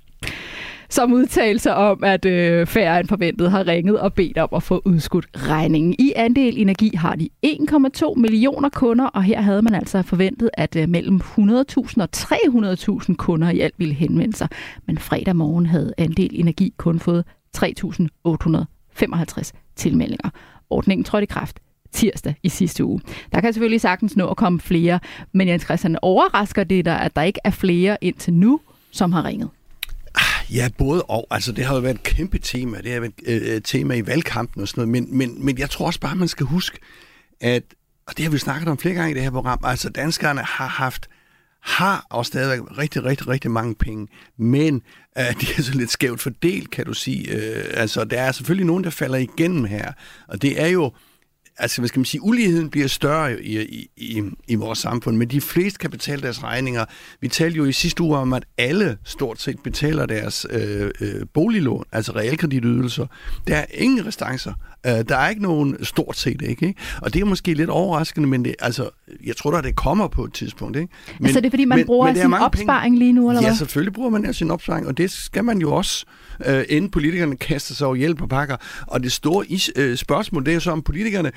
som udtalte sig om, at øh, færre end forventet har ringet og bedt om at få udskudt regningen. I Andel Energi har de 1,2 millioner kunder, og her havde man altså forventet, at øh, mellem 100.000 og 300.000 kunder i alt ville henvende sig. Men fredag morgen havde Andel Energi kun fået 3.855 tilmeldinger. Ordningen trådte i kraft tirsdag i sidste uge. Der kan selvfølgelig sagtens nå at komme flere, men Jens Christian overrasker det der, at der ikke er flere indtil nu, som har ringet. Ja, både og. Altså, det har jo været et kæmpe tema. Det har været et øh, tema i valgkampen og sådan noget. Men, men, men jeg tror også bare, man skal huske, at, og det har vi snakket om flere gange i det her program, altså danskerne har haft har og stadigvæk rigtig, rigtig, rigtig mange penge, men øh, de er så lidt skævt fordelt, kan du sige. Øh, altså, der er selvfølgelig nogen, der falder igennem her, og det er jo altså, hvad skal man sige, uligheden bliver større i, i, i, i vores samfund, men de fleste kan betale deres regninger. Vi talte jo i sidste uge om, at alle stort set betaler deres øh, øh, boliglån, altså realkreditydelser. Der er ingen restancer. Øh, der er ikke nogen stort set, ikke? Og det er måske lidt overraskende, men det, altså, jeg tror da, det kommer på et tidspunkt. Ikke? Men, altså det er fordi, man men, bruger men sin opsparing penge. lige nu, eller hvad? Ja, selvfølgelig bruger man sin opsparing, og det skal man jo også, øh, inden politikerne kaster sig over hjælp og pakker. Og det store is, øh, spørgsmål, det er jo så, om politikerne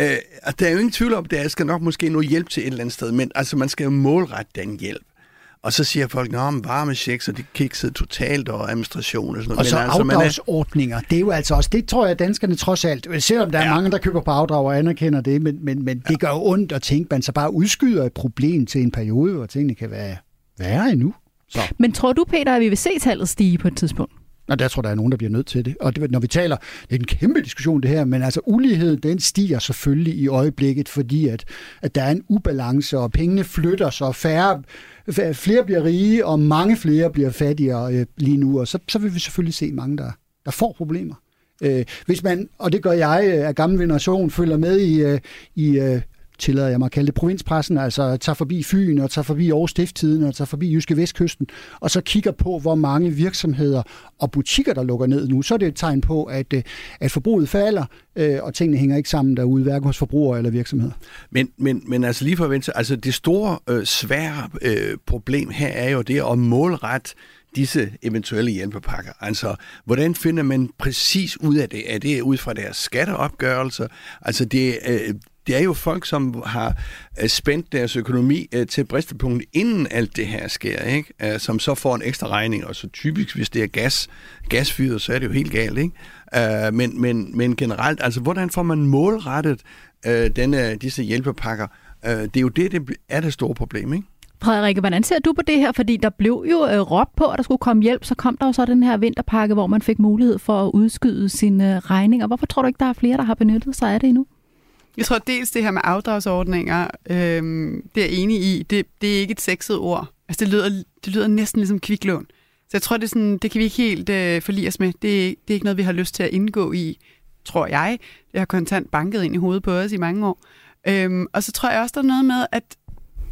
Øh, der er jo ingen tvivl om, at der skal nok måske noget hjælp til et eller andet sted, men altså, man skal jo målrette den hjælp. Og så siger folk, at varme checks, og de kiksede totalt, og administration og sådan noget. Og så men altså, afdragsordninger, er... det er jo altså også, det tror jeg, danskerne trods alt, selvom der er ja. mange, der køber på afdrag og anerkender det, men, men, men ja. det gør jo ondt at tænke, man så bare udskyder et problem til en periode, hvor tingene kan være værre endnu. Så. Men tror du, Peter, at vi vil se tallet stige på et tidspunkt? Og der tror der er nogen, der bliver nødt til det. Og det, når vi taler, det er en kæmpe diskussion det her, men altså ulighed, den stiger selvfølgelig i øjeblikket, fordi at, at der er en ubalance, og pengene flytter sig, færre, flere bliver rige, og mange flere bliver fattigere øh, lige nu, og så, så vil vi selvfølgelig se mange, der, der får problemer. Øh, hvis man, og det gør jeg øh, af gammel generation, følger med i, øh, i øh, tillader jeg mig at kalde det, provinspressen, altså tager forbi Fyn og tager forbi Aarhus Stifttiden og tager forbi Jyske Vestkysten, og så kigger på, hvor mange virksomheder og butikker, der lukker ned nu, så er det et tegn på, at, øh, at forbruget falder, øh, og tingene hænger ikke sammen derude, hverken hos forbrugere eller virksomheder. Men, men, men altså lige for at vente, altså det store, øh, svære øh, problem her er jo det at målrette disse eventuelle hjælpepakker. Altså, hvordan finder man præcis ud af det? Er det ud fra deres skatteopgørelser? Altså, det, øh, det er jo folk, som har øh, spændt deres økonomi øh, til bristepunktet, inden alt det her sker, ikke? Øh, som så får en ekstra regning, og så typisk, hvis det er gas, gasfyret, så er det jo helt galt. Ikke? Men, men, men generelt, altså hvordan får man målrettet denne, disse hjælpepakker? Det er jo det, det er det store problem, ikke? Frederikke, hvordan ser du på det her? Fordi der blev jo øh, råbt på, at der skulle komme hjælp, så kom der jo så den her vinterpakke, hvor man fik mulighed for at udskyde sine regninger. Hvorfor tror du ikke, der er flere, der har benyttet sig af det endnu? Jeg tror dels det her med afdragsordninger, øhm, det er jeg enig i, det, det er ikke et sexet ord. Altså det lyder, det lyder næsten ligesom kviklån. Så jeg tror, det, er sådan, det kan vi ikke helt øh, forlige os med. Det, det er ikke noget, vi har lyst til at indgå i, tror jeg. Det har kontant banket ind i hovedet på os i mange år. Øhm, og så tror jeg også, der er noget med, at,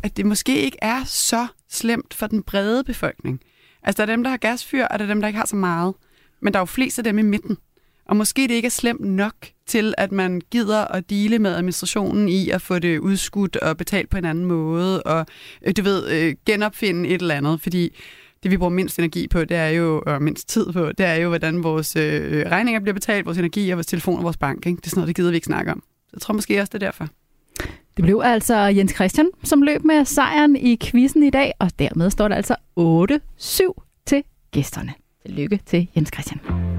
at det måske ikke er så slemt for den brede befolkning. Altså der er dem, der har gasfyr, og der er dem, der ikke har så meget. Men der er jo flest af dem i midten. Og måske det ikke er slemt nok til, at man gider at dele med administrationen i at få det udskudt og betalt på en anden måde, og øh, du ved, øh, genopfinde et eller andet, fordi det vi bruger mindst energi på, det er jo, og mindst tid på, det er jo, hvordan vores øh, regninger bliver betalt, vores energi og vores telefon og vores bank. Ikke? Det er sådan noget, det gider vi ikke snakke om. Så jeg tror måske også, det er derfor. Det blev altså Jens Christian, som løb med sejren i quizzen i dag, og dermed står der altså 8-7 til gæsterne. Lykke til Jens Christian.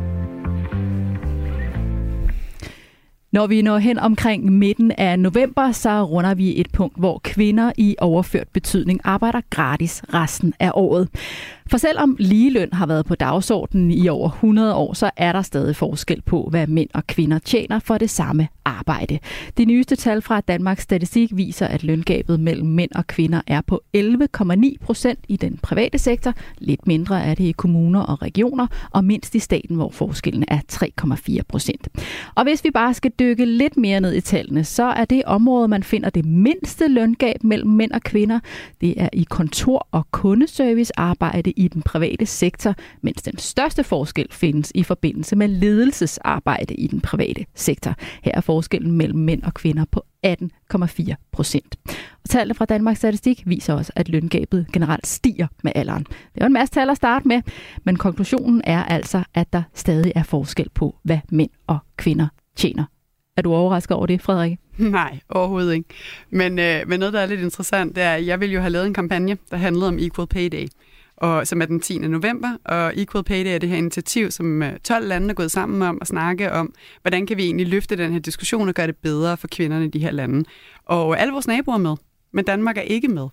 Når vi når hen omkring midten af november, så runder vi et punkt, hvor kvinder i overført betydning arbejder gratis resten af året. For selvom ligeløn har været på dagsordenen i over 100 år, så er der stadig forskel på, hvad mænd og kvinder tjener for det samme arbejde. De nyeste tal fra Danmarks Statistik viser, at løngabet mellem mænd og kvinder er på 11,9 procent i den private sektor. Lidt mindre er det i kommuner og regioner, og mindst i staten, hvor forskellen er 3,4 procent. Og hvis vi bare skal dykke lidt mere ned i tallene, så er det område, man finder det mindste løngab mellem mænd og kvinder, det er i kontor- og kundeservicearbejde i den private sektor, mens den største forskel findes i forbindelse med ledelsesarbejde i den private sektor. Her er forskellen mellem mænd og kvinder på 18,4 procent. Og tallene fra Danmarks Statistik viser også, at løngabet generelt stiger med alderen. Det er en masse tal at starte med, men konklusionen er altså, at der stadig er forskel på, hvad mænd og kvinder tjener. Er du overrasket over det, Frederik? Nej, overhovedet ikke. Men, øh, men noget, der er lidt interessant, det er, at jeg vil jo have lavet en kampagne, der handlede om Equal Pay Day og, som er den 10. november. Og Equal Pay Day er det her initiativ, som 12 øh, lande er gået sammen om at snakke om, hvordan kan vi egentlig løfte den her diskussion og gøre det bedre for kvinderne i de her lande. Og alle vores naboer er med, men Danmark er ikke med.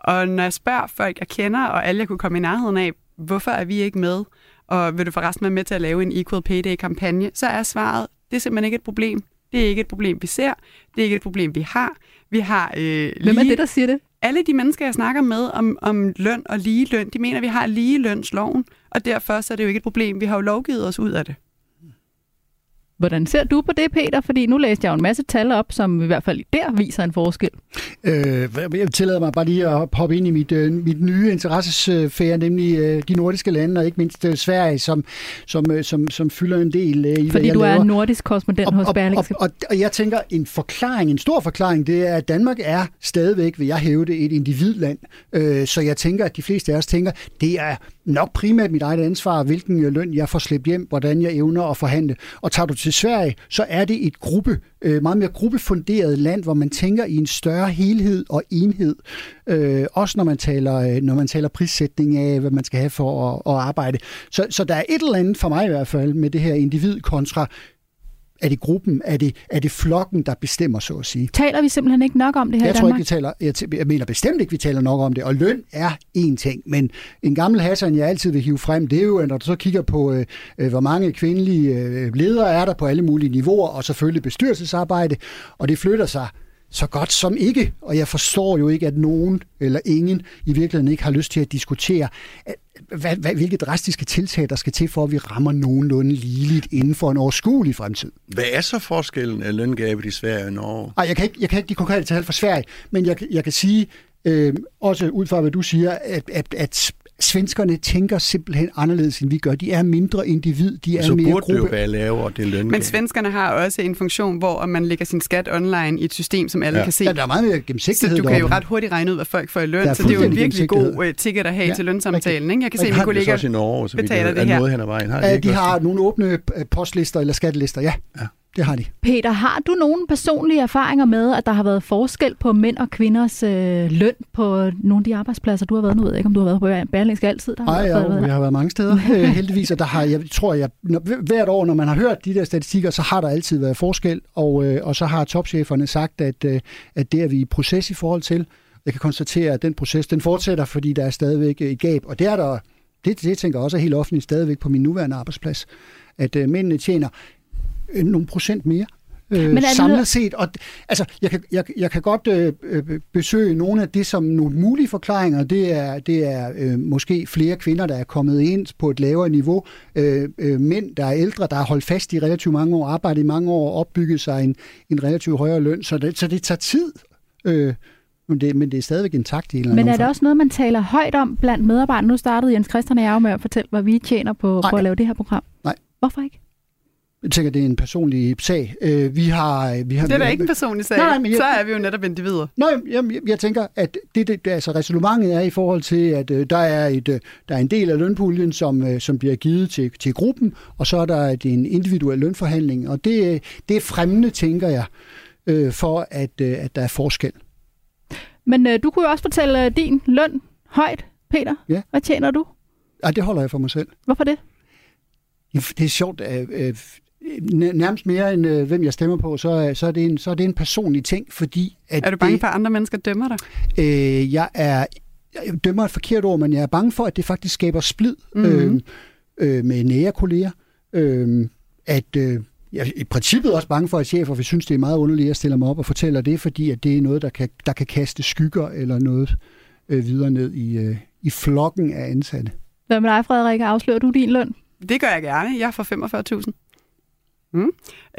Og når jeg spørger folk, jeg kender, og alle jeg kunne komme i nærheden af, hvorfor er vi ikke med, og vil du forresten være med til at lave en Equal Pay Day-kampagne, så er svaret, det er simpelthen ikke et problem. Det er ikke et problem, vi ser. Det er ikke et problem, vi har. Vi har øh, lige... Hvem er det, der siger det? Alle de mennesker, jeg snakker med om, om løn og lige løn, de mener, at vi har lige lønsloven, og derfor så er det jo ikke et problem. Vi har jo lovgivet os ud af det. Hvordan ser du på det, Peter? Fordi nu læste jeg jo en masse tal op, som i hvert fald der viser en forskel. Øh, jeg tillader mig bare lige at hoppe ind i mit, øh, mit nye interessesfære, nemlig øh, de nordiske lande, og ikke mindst øh, Sverige, som, som, øh, som, som fylder en del øh, i, Fordi du er laver. en nordisk korrespondent og, hos og, og, Berlingske. og, og jeg tænker, en forklaring, en stor forklaring, det er, at Danmark er stadigvæk, vil jeg hæve det, et individland. Øh, så jeg tænker, at de fleste af os tænker, det er nok primært mit eget ansvar, hvilken øh, løn jeg får slæbt hjem, hvordan jeg evner at forhandle. Og tager du til Sverige, så er det et gruppe, øh, meget mere gruppefunderet land, hvor man tænker i en større helhed og enhed. Øh, også når man taler, øh, når man taler prissætning af, hvad man skal have for at, at arbejde. Så, så der er et eller andet, for mig i hvert fald, med det her individ kontra er det gruppen, er det, er det flokken, der bestemmer, så at sige. Taler vi simpelthen ikke nok om det her Jeg i tror Danmark? ikke, vi taler, jeg, jeg mener bestemt ikke, vi taler nok om det, og løn er én ting, men en gammel Hassan, jeg altid vil hive frem, det er jo, når du så kigger på, øh, øh, hvor mange kvindelige øh, ledere er der på alle mulige niveauer, og selvfølgelig bestyrelsesarbejde, og det flytter sig så godt som ikke, og jeg forstår jo ikke, at nogen eller ingen i virkeligheden ikke har lyst til at diskutere, at- hvad, hvad, hvilke drastiske tiltag, der skal til, for at vi rammer nogenlunde ligeligt inden for en overskuelig fremtid. Hvad er så forskellen af løngabet i Sverige og Norge? Ej, jeg kan ikke, jeg kan ikke de konkrete tal fra Sverige, men jeg, jeg kan sige, øh, også ud fra hvad du siger, at, at, at svenskerne tænker simpelthen anderledes, end vi gør. De er mindre individ, de er Så mere burde det jo gruppe. være lavere, det løngab. Men svenskerne har også en funktion, hvor man lægger sin skat online i et system, som alle Ja. kan se. Ja, der er meget mere Så gennemsigtighed du kan jo ret hurtigt regne ud, hvad folk får i løn, så det er jo en virkelig god uh, ticket at have Ja, til lønsamtalen. Ikke? Jeg kan se, at mine det så i Norge, så betaler ved. det Er her. noget hen ad vejen. Har de, de har nogle åbne øh, postlister eller skattelister, ja. Ja. Det har de. Peter, har du nogle personlige erfaringer med, at der har været forskel på mænd og kvinders øh, løn på nogle af de arbejdspladser, du har været? Nu ved jeg ikke, om du har været på Berlingske altid. Nej, været jeg har været mange steder, øh, heldigvis, og der har, jeg tror, jeg, når, hvert år, når man har hørt de der statistikker, så har der altid været forskel, og, øh, og så har topcheferne sagt, at, øh, at det er vi i proces i forhold til. Jeg kan konstatere, at den proces, den fortsætter, fordi der er stadigvæk et gab, og det er der, det, det tænker jeg også er helt offentligt stadigvæk på min nuværende arbejdsplads, at øh, mændene tjener øh, nogle procent mere. Øh, Men samlet noget- set, og altså, jeg kan, jeg, jeg kan godt øh, øh, besøge nogle af det som nogle mulige forklaringer. Det er, det er øh, måske flere kvinder, der er kommet ind på et lavere niveau. Øh, øh, mænd, der er ældre, der har holdt fast i relativt mange år, arbejdet i mange år og opbygget sig en, en relativt højere løn. Så det, så det tager tid. Øh, men, det, men det er stadigvæk intakt i en Men er det også noget, man taler højt om blandt medarbejdere? Nu startede Jens Christian og jeg med at fortælle, hvad vi tjener på, på at lave det her program. Nej. Hvorfor ikke? Jeg tænker, det er en personlig sag. Øh, vi har, vi har, Det er da ikke en personlig sag. Nej, men jeg- Så er vi jo netop individer. Nå, jamen, jeg, jeg tænker, at det, det, altså resolumentet er i forhold til, at øh, der, er et, øh, der er en del af lønpuljen, som, øh, som bliver givet til, til gruppen, og så er der et, en individuel lønforhandling, og det, øh, det er fremmende, tænker jeg, øh, for at, øh, at der er forskel. Men øh, du kunne jo også fortælle øh, din løn højt, Peter. Ja. Hvad tjener du? Ej, det holder jeg for mig selv. Hvorfor det? Det er sjovt, øh, øh, nærmest mere end øh, hvem jeg stemmer på, så, er- så, er det en, så er det en personlig ting, fordi at Er du bange det, for, at andre mennesker dømmer dig? Øh, jeg er jeg dømmer et forkert ord, men jeg er bange for, at det faktisk skaber splid Mhm. øh, øh, med nære kolleger. Øh, at øh, jeg er i princippet også bange for, at chefer vil synes, det er meget underligt, at jeg stiller mig op og fortæller det, fordi at det er noget, der kan, der kan kaste skygger eller noget øh, videre ned i, øh, i flokken af ansatte. Hvad med dig, Frederik? Afslører du din løn? Det gør jeg gerne. Jeg får 45.000. Mm.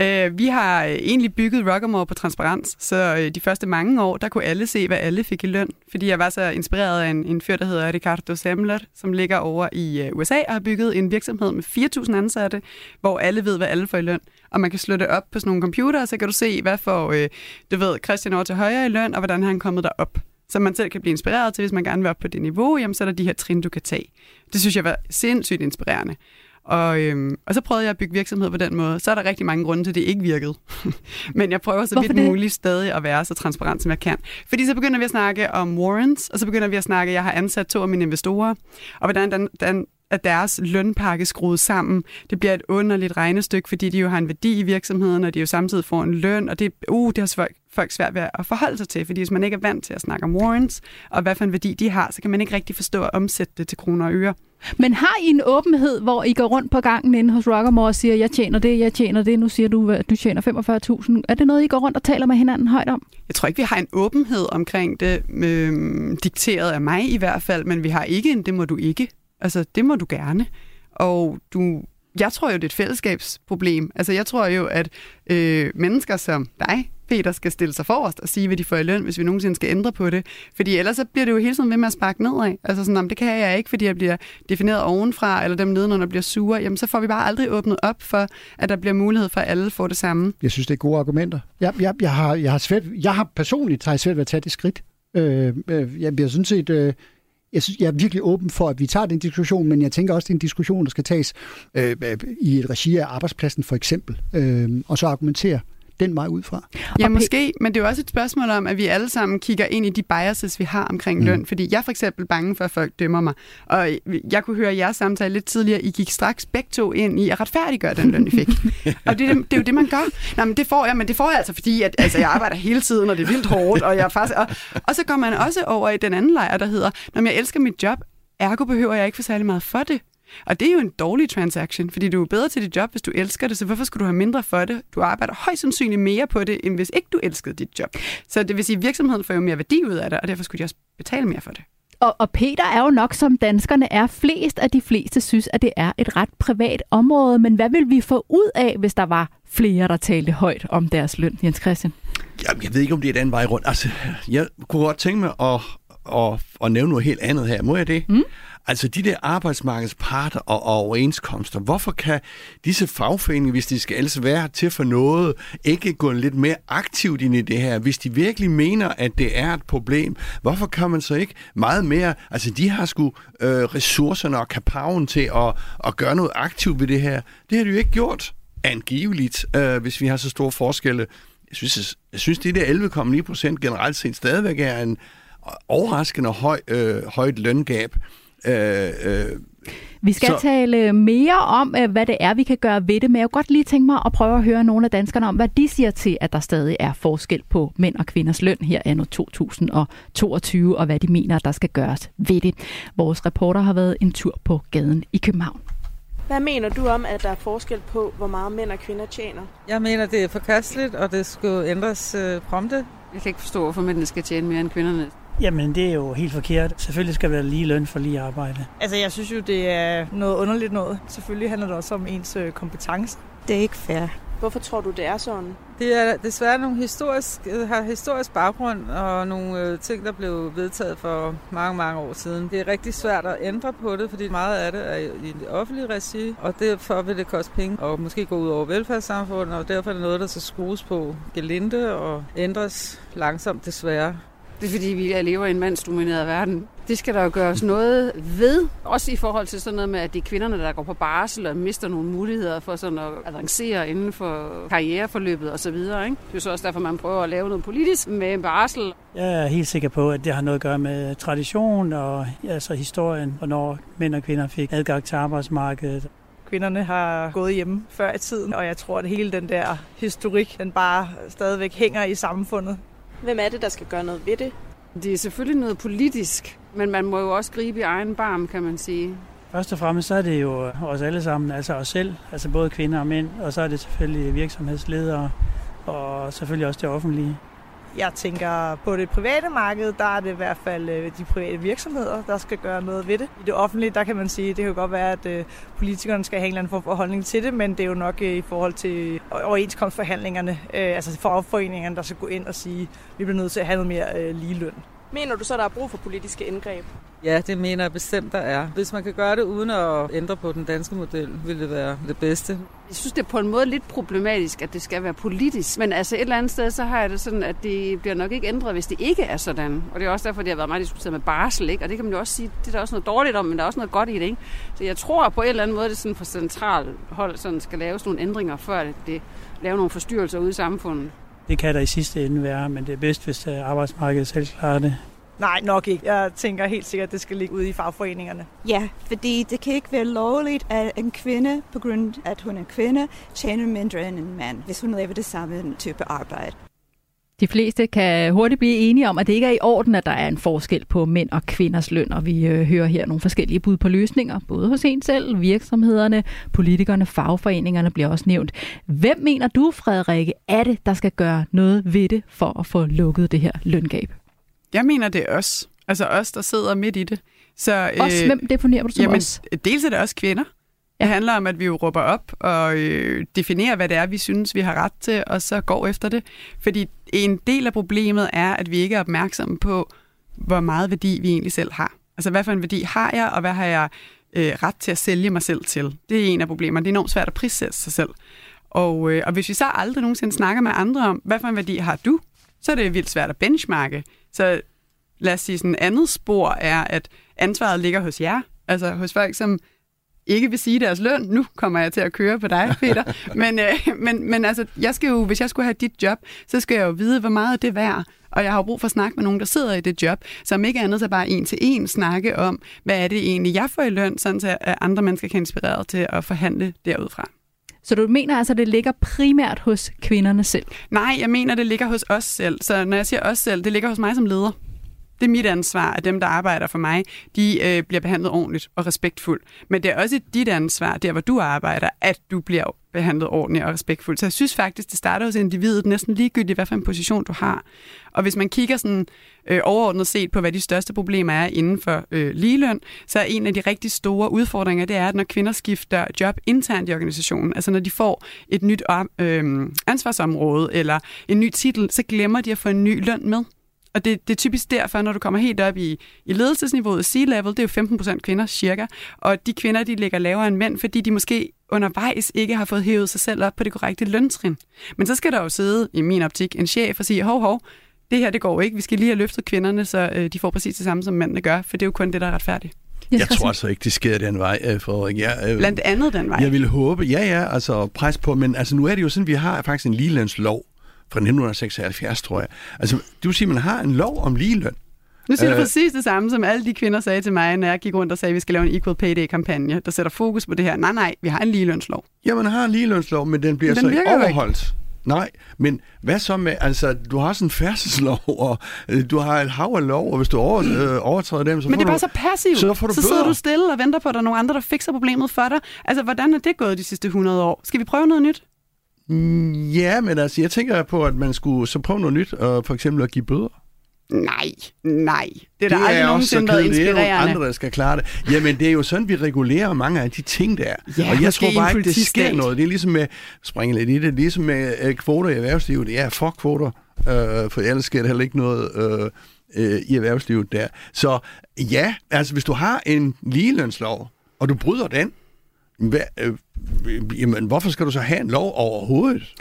Øh, vi har øh, egentlig bygget Rockamore på transparens, så øh, de første mange år, der kunne alle se, hvad alle fik i løn. Fordi jeg var så inspireret af en, en fyr, der hedder Ricardo Semler, som ligger over i øh, USA og har bygget en virksomhed med 4.000 ansatte, hvor alle ved, hvad alle får i løn. Og man kan slå det op på sådan nogle computer, og så kan du se, hvad får, øh, du ved, Christian over til højre i løn, og hvordan han han kommet derop. Så man selv kan blive inspireret til, hvis man gerne vil op på det niveau, jamen så er der de her trin, du kan tage. Det synes jeg var sindssygt inspirerende. Og, øhm, og så prøvede jeg at bygge virksomhed på den måde. Så er der rigtig mange grunde til, at det ikke virkede. Men jeg prøver så Hvorfor vidt det? muligt stadig at være så transparent, som jeg kan. Fordi så begynder vi at snakke om warrants, og så begynder vi at snakke, at jeg har ansat to af mine investorer, og hvordan den, den, at deres lønpakke skruet sammen. Det bliver et underligt regnestykke, fordi de jo har en værdi i virksomheden, og de jo samtidig får en løn, og det, uh, det har folk, folk svært ved at forholde sig til, fordi hvis man ikke er vant til at snakke om warrants, og hvad for en værdi de har, så kan man ikke rigtig forstå at omsætte det til kroner og øre. Men har I en åbenhed, hvor I går rundt på gangen inde hos Rockamore og siger, jeg tjener det, jeg tjener det, nu siger du, at du tjener 45.000. Er det noget, I går rundt og taler med hinanden højt om? Jeg tror ikke, vi har en åbenhed omkring det, øh, dikteret af mig i hvert fald, men vi har ikke en, det må du ikke. Altså, det må du gerne. Og du, jeg tror jo, det er et fællesskabsproblem. Altså, jeg tror jo, at øh, mennesker som dig, Peter, skal stille sig forrest og sige, hvad de får i løn, hvis vi nogensinde skal ændre på det. Fordi ellers så bliver det jo hele tiden ved med at sparke nedad. Altså sådan, det kan jeg ikke, fordi jeg bliver defineret ovenfra, eller dem nedenunder bliver sure. Jamen, så får vi bare aldrig åbnet op for, at der bliver mulighed for, at alle får det samme. Jeg synes, det er gode argumenter. Jeg, jeg, jeg, har, jeg, har, svært, jeg har personligt har jeg svært ved at tage det skridt. Øh, øh, jeg bliver sådan set... Øh, jeg, synes, jeg er virkelig åben for, at vi tager den diskussion, men jeg tænker også, det er en diskussion, der skal tages øh, øh i et regi af arbejdspladsen for eksempel, øh, og så argumentere den vej ud fra. Ja, måske, men det er jo også et spørgsmål om, at vi alle sammen kigger ind i de biases, vi har omkring mm. løn. Fordi jeg er for eksempel bange for, at folk dømmer mig. Og jeg kunne høre jeres samtale lidt tidligere. I gik straks begge to ind i at retfærdiggøre den løn, I fik. og det, det, er jo det, man gør. Nå, men det får jeg, men det får jeg altså, fordi at, altså, jeg arbejder hele tiden, og det er vildt hårdt. Og, jeg faktisk, og, og så går man også over i den anden lejr, der hedder, når jeg elsker mit job, ergo behøver jeg ikke for særlig meget for det. Og det er jo en dårlig transaction, fordi du er bedre til dit job, hvis du elsker det, så hvorfor skulle du have mindre for det? Du arbejder højst sandsynligt mere på det, end hvis ikke du elskede dit job. Så det vil sige, at virksomheden får jo mere værdi ud af det, og derfor skulle de også betale mere for det. Og, og Peter er jo nok, som danskerne er flest af de fleste synes, at det er et ret privat område. Men hvad vil vi få ud af, hvis der var flere, der talte højt om deres løn, Jens Christian? Jamen, jeg ved ikke, om det er den vej rundt. Altså, jeg kunne godt tænke mig at, at, at nævne noget helt andet her. Må jeg det? Mm. Altså de der arbejdsmarkedsparter og, og overenskomster, hvorfor kan disse fagforeninger, hvis de skal altså være til for noget, ikke gå lidt mere aktivt ind i det her? Hvis de virkelig mener, at det er et problem, hvorfor kan man så ikke meget mere... Altså de har sgu øh, ressourcerne og kapaven til at, at gøre noget aktivt ved det her. Det har de jo ikke gjort angiveligt, øh, hvis vi har så store forskelle. Jeg synes, jeg synes det der 11,9 procent generelt set stadigvæk er en øh, overraskende høj, øh, højt løngab. Øh, øh, vi skal så... tale mere om, øh, hvad det er, vi kan gøre ved det, men jeg kunne godt lige tænke mig at prøve at høre nogle af danskerne om, hvad de siger til, at der stadig er forskel på mænd og kvinders løn her anno 2022, og hvad de mener, der skal gøres ved det. Vores reporter har været en tur på gaden i København. Hvad mener du om, at der er forskel på, hvor meget mænd og kvinder tjener? Jeg mener, det er forkasteligt, og det skulle ændres øh, prompte. Jeg kan ikke forstå, hvorfor mændene skal tjene mere end kvinderne. Jamen, det er jo helt forkert. Selvfølgelig skal der være lige løn for lige arbejde. Altså, jeg synes jo, det er noget underligt noget. Selvfølgelig handler det også om ens øh, kompetence. Det er ikke fair. Hvorfor tror du, det er sådan? Det er desværre nogle historisk, øh, har historisk baggrund og nogle øh, ting, der blev vedtaget for mange, mange år siden. Det er rigtig svært at ændre på det, fordi meget af det er i det offentlige regi, og derfor vil det koste penge og måske gå ud over velfærdssamfundet, og derfor er det noget, der skal skrues på gelinde og ændres langsomt desværre. Det er fordi, vi lever i en mandsdomineret verden. Det skal der jo gøres noget ved. Også i forhold til sådan noget med, at det er kvinderne, der går på barsel og mister nogle muligheder for sådan at avancere inden for karriereforløbet osv. Ikke? Det er så også derfor, man prøver at lave noget politisk med barsel. Jeg er helt sikker på, at det har noget at gøre med tradition og altså historien, hvornår mænd og kvinder fik adgang til arbejdsmarkedet. Kvinderne har gået hjemme før i tiden, og jeg tror, at hele den der historik, den bare stadigvæk hænger i samfundet. Hvem er det, der skal gøre noget ved det? Det er selvfølgelig noget politisk, men man må jo også gribe i egen barm, kan man sige. Først og fremmest så er det jo os alle sammen, altså os selv, altså både kvinder og mænd, og så er det selvfølgelig virksomhedsledere og selvfølgelig også det offentlige. Jeg tænker, på det private marked, der er det i hvert fald øh, de private virksomheder, der skal gøre noget ved det. I det offentlige, der kan man sige, det kan jo godt være, at øh, politikerne skal have en eller anden form for holdning til det, men det er jo nok øh, i forhold til overenskomstforhandlingerne, altså for der skal gå ind og sige, at vi bliver nødt til at have noget mere lige løn. Mener du så, at der er brug for politiske indgreb? Ja, det mener jeg bestemt, der er. Hvis man kan gøre det uden at ændre på den danske model, vil det være det bedste. Jeg synes, det er på en måde lidt problematisk, at det skal være politisk. Men altså et eller andet sted, så har jeg det sådan, at det bliver nok ikke ændret, hvis det ikke er sådan. Og det er også derfor, det har været meget diskuteret med barsel, ikke? Og det kan man jo også sige, det er der også noget dårligt om, men der er også noget godt i det, ikke? Så jeg tror at på en eller anden måde, at det sådan på central hold sådan skal laves nogle ændringer, før det, det laver nogle forstyrrelser ude i samfundet. Det kan der i sidste ende være, men det er bedst, hvis øh, arbejdsmarkedet selv klarer det. Nej, nok ikke. Jeg tænker helt sikkert, at det skal ligge ude i fagforeningerne. Ja, fordi det kan ikke være lovligt, at en kvinde, på grund af at hun er kvinde, tjener mindre end en mand, hvis hun laver det samme type arbejde. De fleste kan hurtigt blive enige om, at det ikke er i orden, at der er en forskel på mænd og kvinders løn, og vi øh, hører her nogle forskellige bud på løsninger, både hos en selv, virksomhederne, politikerne, fagforeningerne bliver også nævnt. Hvem mener du, Frederikke, er det, der skal gøre noget ved det for at få lukket det her løngab? Jeg mener, det er os. Altså os, der sidder midt i det. Så, Også hvem definerer du som jamen, os? Dels er det også kvinder. Det handler om, at vi jo råber op og øh, definerer, hvad det er, vi synes, vi har ret til, og så går efter det. Fordi en del af problemet er, at vi ikke er opmærksomme på, hvor meget værdi vi egentlig selv har. Altså, hvad for en værdi har jeg, og hvad har jeg øh, ret til at sælge mig selv til? Det er en af problemerne. Det er enormt svært at prissætte sig selv. Og, øh, og hvis vi så aldrig nogensinde snakker med andre om, hvad for en værdi har du, så er det vildt svært at benchmarke. Så lad os sige, sådan et andet spor er, at ansvaret ligger hos jer. Altså hos folk, som ikke vil sige deres løn. Nu kommer jeg til at køre på dig, Peter. men, øh, men, men altså, jeg skal jo, hvis jeg skulle have dit job, så skal jeg jo vide, hvor meget det er værd. Og jeg har jo brug for at snakke med nogen, der sidder i det job, som ikke andet så bare en til en snakke om, hvad er det egentlig, jeg får i løn, sådan så andre mennesker kan inspirere til at forhandle derudfra. Så du mener altså, at det ligger primært hos kvinderne selv? Nej, jeg mener, det ligger hos os selv. Så når jeg siger os selv, det ligger hos mig som leder. Det er mit ansvar, at dem, der arbejder for mig, de øh, bliver behandlet ordentligt og respektfuldt. Men det er også dit ansvar, der hvor du arbejder, at du bliver behandlet ordentligt og respektfuldt. Så jeg synes faktisk, det starter hos individet næsten ligegyldigt, hvad for en position du har. Og hvis man kigger sådan øh, overordnet set på, hvad de største problemer er inden for øh, ligeløn, så er en af de rigtig store udfordringer, det er, at når kvinder skifter job internt i organisationen, altså når de får et nyt øh, ansvarsområde eller en ny titel, så glemmer de at få en ny løn med. Og det, det er typisk derfor, når du kommer helt op i, i ledelsesniveauet, C-level, det er jo 15 procent kvinder cirka, og de kvinder, de ligger lavere end mænd, fordi de måske undervejs ikke har fået hævet sig selv op på det korrekte løntrin. Men så skal der jo sidde, i min optik, en chef og sige, hov, hov, det her det går ikke, vi skal lige have løftet kvinderne, så øh, de får præcis det samme, som mændene gør, for det er jo kun det, der er retfærdigt. Jeg, jeg tror altså ikke, det sker den vej, øh, Frederik. Jeg, øh, Blandt andet den vej. Jeg vil håbe, ja ja, altså pres på, men altså nu er det jo sådan, vi har faktisk en ligelønslov, fra 1976, tror jeg. Altså, du siger, man har en lov om ligeløn. Nu siger du øh, præcis det samme, som alle de kvinder sagde til mig, når jeg gik rundt og sagde, at vi skal lave en Equal Pay Day-kampagne, der sætter fokus på det her. Nej, nej, vi har en ligelønslov. Ja, man har en ligelønslov, men den bliver men den så ikke overholdt. Ikke. Nej, men hvad så med, altså, du har sådan en færdselslov, og øh, du har et hav af lov, og hvis du over, øh, overtræder dem, så Men det er bare du, så passivt. Så, får du så sidder du stille og venter på, at der er nogle andre, der fikser problemet for dig. Altså, hvordan er det gået de sidste 100 år? Skal vi prøve noget nyt? Ja, men altså, jeg tænker på, at man skulle så prøve noget nyt, og for eksempel at give bøder. Nej, nej. Det er der aldrig nogensinde været inspirerende. Det er andre, der skal klare det. Jamen, det er jo sådan, vi regulerer mange af de ting, der er. Ja, og jeg tror bare ikke, det sker noget. Det er ligesom med, springe lidt i det, ligesom med uh, kvoter i erhvervslivet. Ja, for kvoter, uh, for ellers sker der heller ikke noget uh, uh, i erhvervslivet der. Så ja, altså hvis du har en ligelønslov, og du bryder den, hvad, øh, jamen, hvorfor skal du så have en lov overhovedet?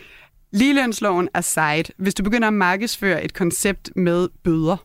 Ligelønsloven er sejt. Hvis du begynder at markedsføre et koncept med bøder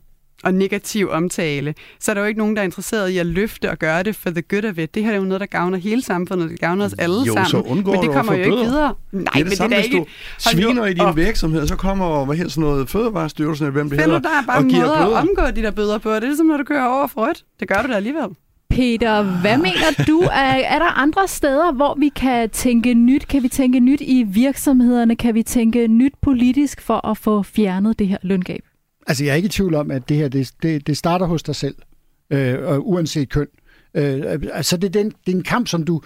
og negativ omtale, så er der jo ikke nogen, der er interesseret i at løfte og gøre det for the good of it. Det her er jo noget, der gavner hele samfundet, det gavner os alle jo, sammen. Så undgår men det kommer jo ikke videre. Nej, det er det men samme, det er hvis du sviner i din op. virksomhed, så kommer hvad hedder sådan noget fødevarestyrelsen, eller hvem det Finder hedder, der er bare måder at omgå de der bøder på. Det er ligesom, når du kører over for rødt. Det gør du da alligevel. Peter, hvad mener du? Er, er der andre steder, hvor vi kan tænke nyt? Kan vi tænke nyt i virksomhederne? Kan vi tænke nyt politisk for at få fjernet det her løngab? Altså, jeg er ikke i tvivl om, at det her det, det, det starter hos dig selv, øh, uanset køn. Øh, altså, det er, den, det er en kamp, som du,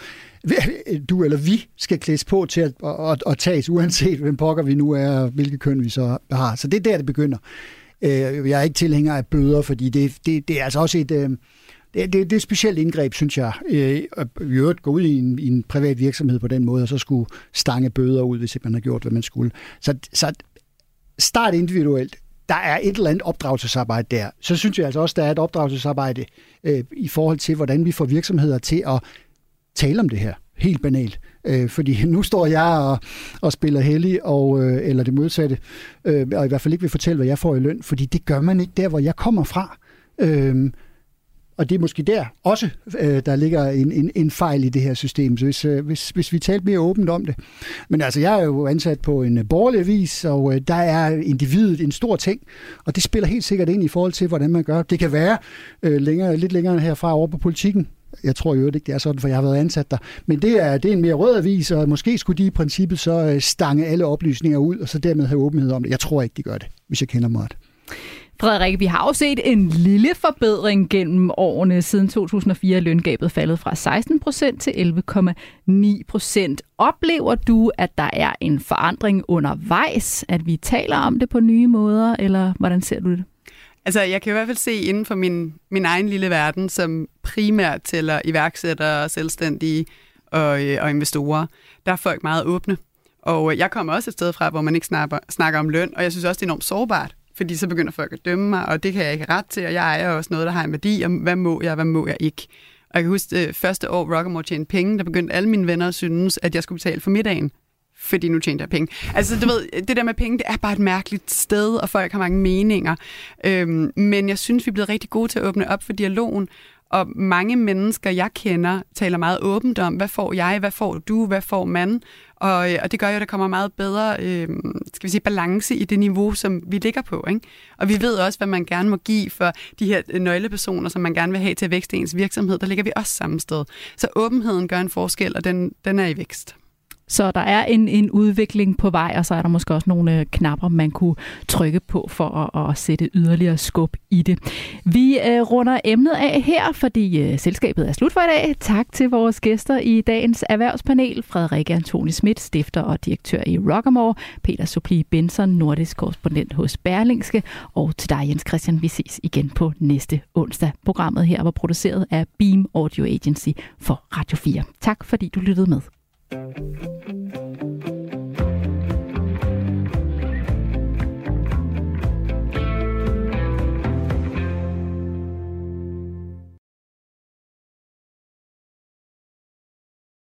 du eller vi skal klædes på til at, at, at, at tages, uanset hvem pokker vi nu er, og hvilket køn vi så har. Så det er der, det begynder. Øh, jeg er ikke tilhænger af bøder, fordi det, det, det er altså også et... Øh, det, det, det er et specielt indgreb, synes jeg. Øh, at i øvrigt gå ud i en, i en privat virksomhed på den måde, og så skulle stange bøder ud, hvis man har gjort, hvad man skulle. Så, så start individuelt. Der er et eller andet opdragelsesarbejde der. Så synes jeg altså også, der er et opdragelsesarbejde øh, i forhold til, hvordan vi får virksomheder til at tale om det her. Helt banalt. Øh, fordi nu står jeg og, og spiller hellig, og, øh, eller det modsatte, øh, og i hvert fald ikke vil fortælle, hvad jeg får i løn, fordi det gør man ikke der, hvor jeg kommer fra. Øh, og det er måske der også, øh, der ligger en, en, en fejl i det her system, så hvis, øh, hvis, hvis vi talte mere åbent om det. Men altså, jeg er jo ansat på en øh, borgerlig vis, og øh, der er individet en stor ting, og det spiller helt sikkert ind i forhold til, hvordan man gør. Det kan være øh, længere, lidt længere herfra over på politikken, Jeg tror jo ikke, det er sådan, for jeg har været ansat der. Men det er, det er en mere rød avis, og måske skulle de i princippet så øh, stange alle oplysninger ud, og så dermed have åbenhed om det. Jeg tror ikke, de gør det, hvis jeg kender mig ret. Frederik, vi har jo set en lille forbedring gennem årene. Siden 2004 er løngabet faldet fra 16 procent til 11,9 procent. Oplever du, at der er en forandring undervejs, at vi taler om det på nye måder, eller hvordan ser du det? Altså, jeg kan i hvert fald se inden for min, min egen lille verden, som primært tæller iværksættere, selvstændige og, øh, og investorer, der er folk meget åbne. Og øh, jeg kommer også et sted fra, hvor man ikke snakker, snakker om løn, og jeg synes også, det er enormt sårbart fordi så begynder folk at dømme mig, og det kan jeg ikke ret til, og jeg ejer også noget, der har en værdi, og hvad må jeg, hvad må jeg ikke. Og jeg kan huske, det øh, første år Rockamore tjente penge, der begyndte alle mine venner at synes, at jeg skulle betale for middagen fordi nu tjente jeg penge. Altså, du ved, det der med penge, det er bare et mærkeligt sted, og folk har mange meninger. Øhm, men jeg synes, vi er blevet rigtig gode til at åbne op for dialogen, og mange mennesker, jeg kender, taler meget åbent om, hvad får jeg, hvad får du, hvad får man? Og, øh, og det gør jo, at der kommer meget bedre øh, skal vi sige, balance i det niveau, som vi ligger på. Ikke? Og vi ved også, hvad man gerne må give for de her øh, nøglepersoner, som man gerne vil have til at vækste ens virksomhed. Der ligger vi også samme sted. Så åbenheden gør en forskel, og den, den er i vækst. Så der er en, en udvikling på vej, og så er der måske også nogle øh, knapper, man kunne trykke på for at, at sætte yderligere skub i det. Vi øh, runder emnet af her, fordi øh, selskabet er slut for i dag. Tak til vores gæster i dagens erhvervspanel. Frederik Antoni Schmidt, stifter og direktør i Rockamore. Peter Supli Benson, nordisk korrespondent hos Berlingske. Og til dig, Jens Christian. Vi ses igen på næste onsdag. Programmet her var produceret af Beam Audio Agency for Radio 4. Tak fordi du lyttede med. Thank you.